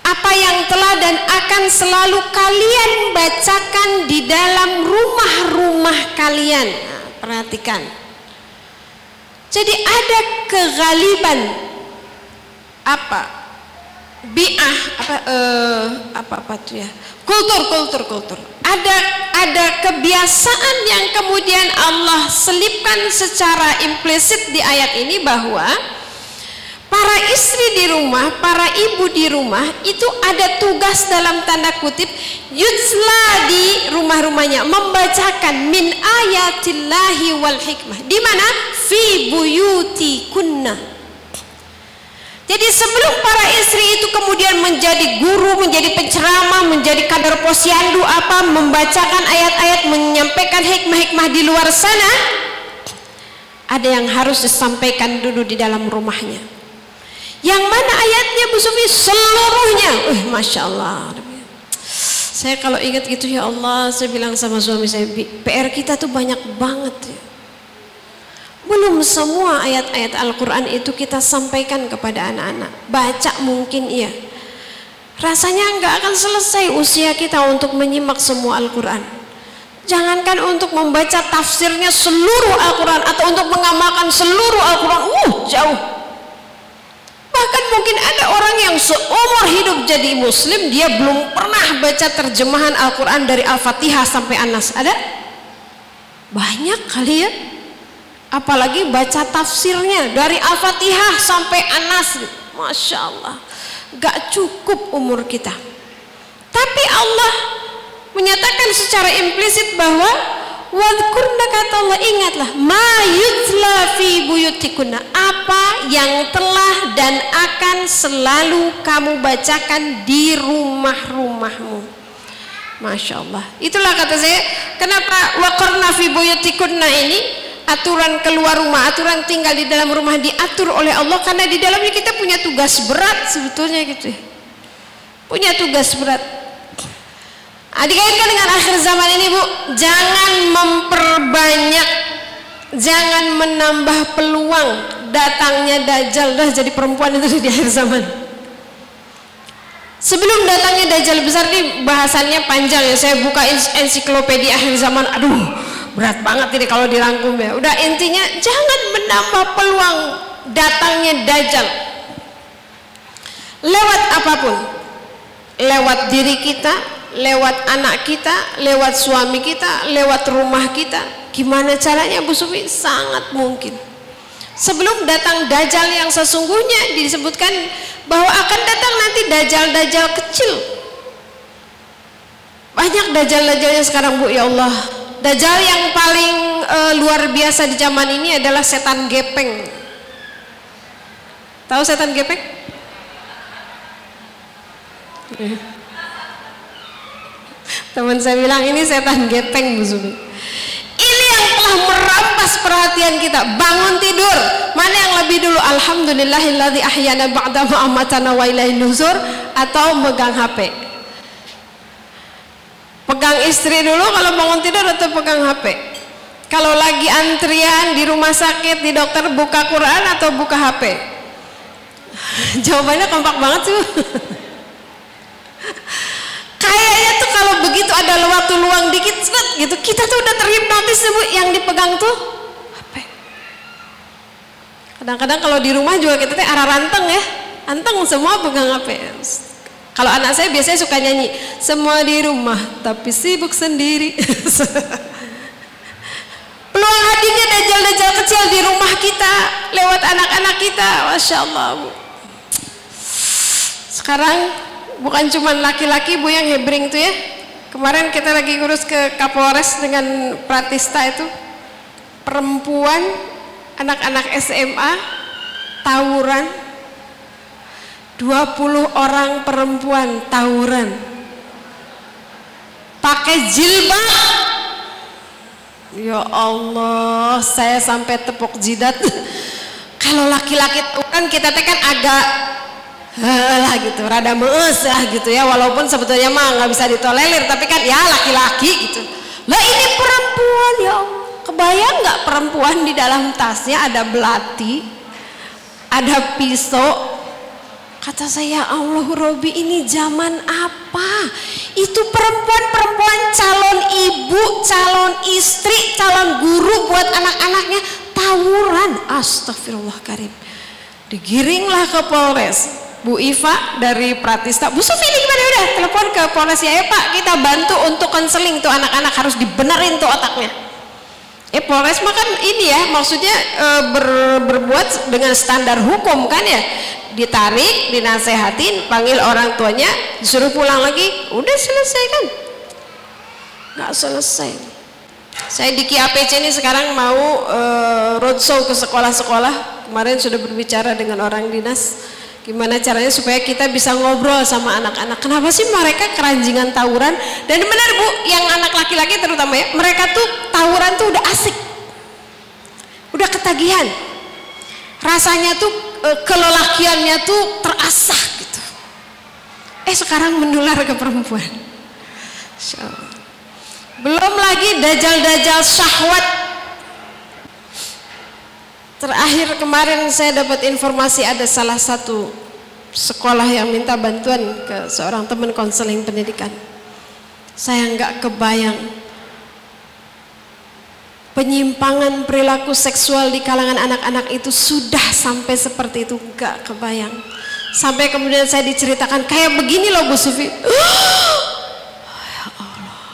Apa yang telah dan akan selalu kalian bacakan di dalam rumah-rumah kalian. Nah, perhatikan. Jadi ada kegaliban. Apa biah apa uh, apa apa tuh ya kultur kultur kultur ada ada kebiasaan yang kemudian Allah selipkan secara implisit di ayat ini bahwa para istri di rumah, para ibu di rumah itu ada tugas dalam tanda kutip yutsla di rumah-rumahnya membacakan min ayatillahi wal hikmah. Di mana? Fi buyuti kunna. Jadi sebelum para istri itu kemudian menjadi guru, menjadi penceramah, menjadi kader posyandu apa, membacakan ayat-ayat, menyampaikan hikmah-hikmah di luar sana, ada yang harus disampaikan dulu di dalam rumahnya yang mana ayatnya Bu Sufi? Seluruhnya. Uh, Masya Allah. Saya kalau ingat gitu ya Allah, saya bilang sama suami saya, PR kita tuh banyak banget ya. Belum semua ayat-ayat Al-Quran itu kita sampaikan kepada anak-anak. Baca mungkin iya. Rasanya nggak akan selesai usia kita untuk menyimak semua Al-Quran. Jangankan untuk membaca tafsirnya seluruh Al-Quran atau untuk mengamalkan seluruh Al-Quran, uh jauh Bahkan mungkin ada orang yang seumur hidup jadi muslim dia belum pernah baca terjemahan Al-Quran dari Al-Fatihah sampai Anas. Ada? Banyak kali ya. Apalagi baca tafsirnya dari Al-Fatihah sampai Anas. Masya Allah. Gak cukup umur kita. Tapi Allah menyatakan secara implisit bahwa Wadkurna kata Allah ingatlah ma yutla fi buyutikunna apa yang telah dan akan selalu kamu bacakan di rumah-rumahmu. Masya Allah. Itulah kata saya. Kenapa wakurna fi buyutikunna ini aturan keluar rumah, aturan tinggal di dalam rumah diatur oleh Allah karena di dalamnya kita punya tugas berat sebetulnya gitu ya. Punya tugas berat Nah, dikaitkan dengan akhir zaman ini Bu, jangan memperbanyak, jangan menambah peluang datangnya Dajjal dah jadi perempuan itu di akhir zaman. Sebelum datangnya Dajjal besar nih bahasannya panjang ya. Saya buka ensiklopedia akhir zaman. Aduh, berat banget ini kalau dirangkum ya. Udah intinya jangan menambah peluang datangnya Dajjal. Lewat apa pun. Lewat diri kita, lewat anak kita, lewat suami kita, lewat rumah kita. Gimana caranya Bu Sufi? Sangat mungkin. Sebelum datang dajjal yang sesungguhnya disebutkan bahwa akan datang nanti dajjal-dajjal kecil. Banyak dajjal-dajjalnya sekarang Bu ya Allah. Dajjal yang paling uh, luar biasa di zaman ini adalah setan gepeng. Tahu setan gepeng? Teman saya bilang ini setan gepeng Bu Zumi. Ini yang telah merampas perhatian kita. Bangun tidur. Mana yang lebih dulu? Alhamdulillahilladzi ahyana ba'da ma amatana wa ilaihi nuzur atau megang HP. Pegang istri dulu kalau bangun tidur atau pegang HP. Kalau lagi antrian di rumah sakit di dokter buka Quran atau buka HP? Jawabannya kompak banget sih. kayaknya tuh kalau begitu ada waktu luang dikit gitu kita tuh udah terhipnotis bu yang dipegang tuh HP kadang-kadang kalau di rumah juga kita tuh arah ranteng ya ranteng semua pegang HP kalau anak saya biasanya suka nyanyi semua di rumah tapi sibuk sendiri. Peluang hadirnya dajjal-dajjal kecil di rumah kita lewat anak-anak kita Masya Allah bu. Sekarang bukan cuma laki-laki bu yang hebring tuh ya. Kemarin kita lagi ngurus ke Kapolres dengan Pratista itu. Perempuan anak-anak SMA tawuran 20 orang perempuan tawuran. Pakai jilbab. Ya Allah saya sampai tepuk jidat. Kalau laki-laki kan kita kan agak lah gitu rada meus lah gitu ya. Walaupun sebetulnya mah nggak bisa ditolerir tapi kan ya laki-laki gitu. Lah ini perempuan ya kebayang nggak perempuan di dalam tasnya ada belati ada pisau Kata saya, Allah Robi ini zaman apa? Itu perempuan-perempuan calon ibu, calon istri, calon guru buat anak-anaknya tawuran. Astagfirullah karim. Digiringlah ke Polres. Bu Iva dari Pratista, Bu Sufi ini gimana udah telepon ke Polres ya, ya Pak kita bantu untuk konseling tuh anak-anak harus dibenerin tuh otaknya. Eh Polres mah kan ini ya maksudnya e, ber, berbuat dengan standar hukum kan ya ditarik, dinasehatin, panggil orang tuanya, disuruh pulang lagi, udah selesai kan? Nggak selesai. Saya di KAPC ini sekarang mau uh, roadshow ke sekolah-sekolah. Kemarin sudah berbicara dengan orang dinas, gimana caranya supaya kita bisa ngobrol sama anak-anak. Kenapa sih mereka keranjingan tawuran? Dan benar bu, yang anak laki-laki terutama ya, mereka tuh tawuran tuh udah asik, udah ketagihan. Rasanya tuh Eh, kelelakiannya tuh terasah gitu. Eh sekarang menular ke perempuan. Belum lagi dajal-dajal syahwat. Terakhir kemarin saya dapat informasi ada salah satu sekolah yang minta bantuan ke seorang teman konseling pendidikan. Saya nggak kebayang penyimpangan perilaku seksual di kalangan anak-anak itu sudah sampai seperti itu. Gak kebayang. Sampai kemudian saya diceritakan kayak begini loh Bu Sufi. Ya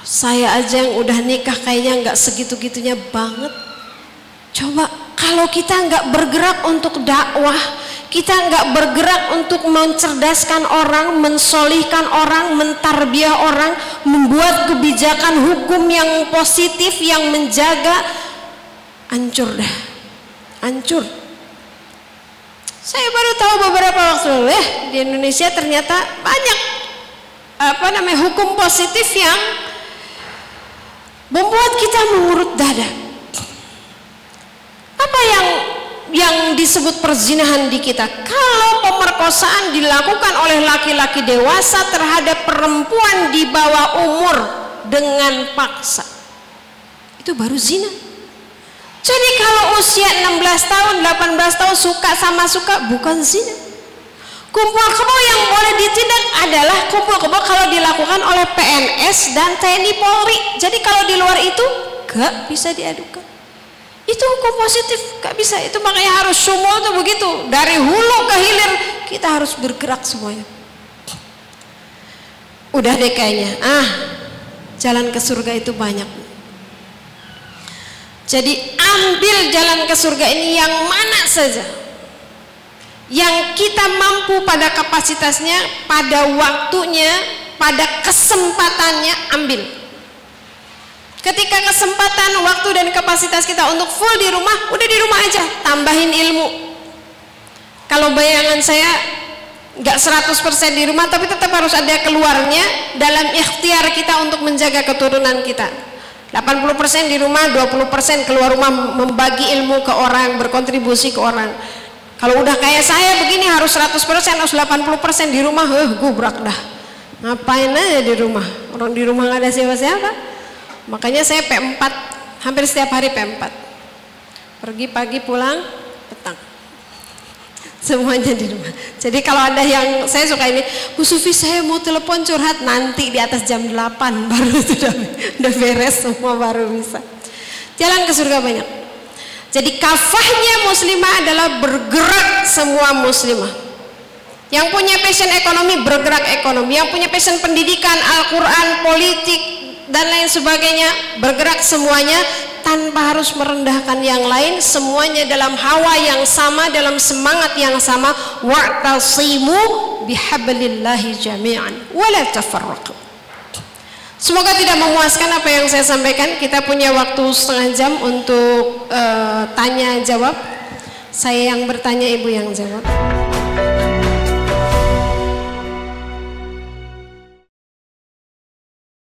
saya aja yang udah nikah kayaknya nggak segitu-gitunya banget. Coba kalau kita nggak bergerak untuk dakwah kita nggak bergerak untuk mencerdaskan orang, mensolihkan orang, mentarbiah orang, membuat kebijakan hukum yang positif yang menjaga, hancur dah, hancur. Saya baru tahu beberapa waktu lalu ya di Indonesia ternyata banyak apa namanya hukum positif yang membuat kita mengurut dada. Apa yang yang disebut perzinahan di kita. Kalau pemerkosaan dilakukan oleh laki-laki dewasa terhadap perempuan di bawah umur dengan paksa itu baru zina. Jadi kalau usia 16 tahun 18 tahun suka sama suka bukan zina. Kumpul kebo yang boleh ditindak adalah kumpul kebo kalau dilakukan oleh PNS dan TNI Polri. Jadi kalau di luar itu gak bisa diadukan itu hukum positif gak bisa. Itu makanya harus semua tuh begitu. Dari hulu ke hilir kita harus bergerak semuanya. Udah deh kayaknya. Ah jalan ke surga itu banyak. Jadi ambil jalan ke surga ini yang mana saja. Yang kita mampu pada kapasitasnya pada waktunya pada kesempatannya ambil ketika kesempatan waktu dan kapasitas kita untuk full di rumah udah di rumah aja. Tambahin ilmu. Kalau bayangan saya nggak 100% di rumah tapi tetap harus ada keluarnya dalam ikhtiar kita untuk menjaga keturunan kita. 80% di rumah 20% keluar rumah membagi ilmu ke orang berkontribusi ke orang. Kalau udah kayak saya begini harus 100% harus 80% di rumah eh gubrak dah. Ngapain aja di rumah? Orang di rumah nggak ada siapa-siapa makanya saya P4 hampir setiap hari P4 pergi pagi pulang petang. Semuanya di rumah. Jadi kalau ada yang saya suka ini Bu Sufi saya mau telepon curhat. Nanti di atas jam 8 baru sudah udah beres semua baru bisa. Jalan ke surga banyak. Jadi kafahnya muslimah adalah bergerak semua muslimah. Yang punya passion ekonomi bergerak ekonomi. Yang punya passion pendidikan Al-Quran politik dan lain sebagainya bergerak semuanya tanpa harus merendahkan yang lain semuanya dalam hawa yang sama dalam semangat yang sama wa'tasimu bihablillahi jami'an wala tafarraqu Semoga tidak memuaskan apa yang saya sampaikan. Kita punya waktu setengah jam untuk uh, tanya jawab. Saya yang bertanya, ibu yang jawab.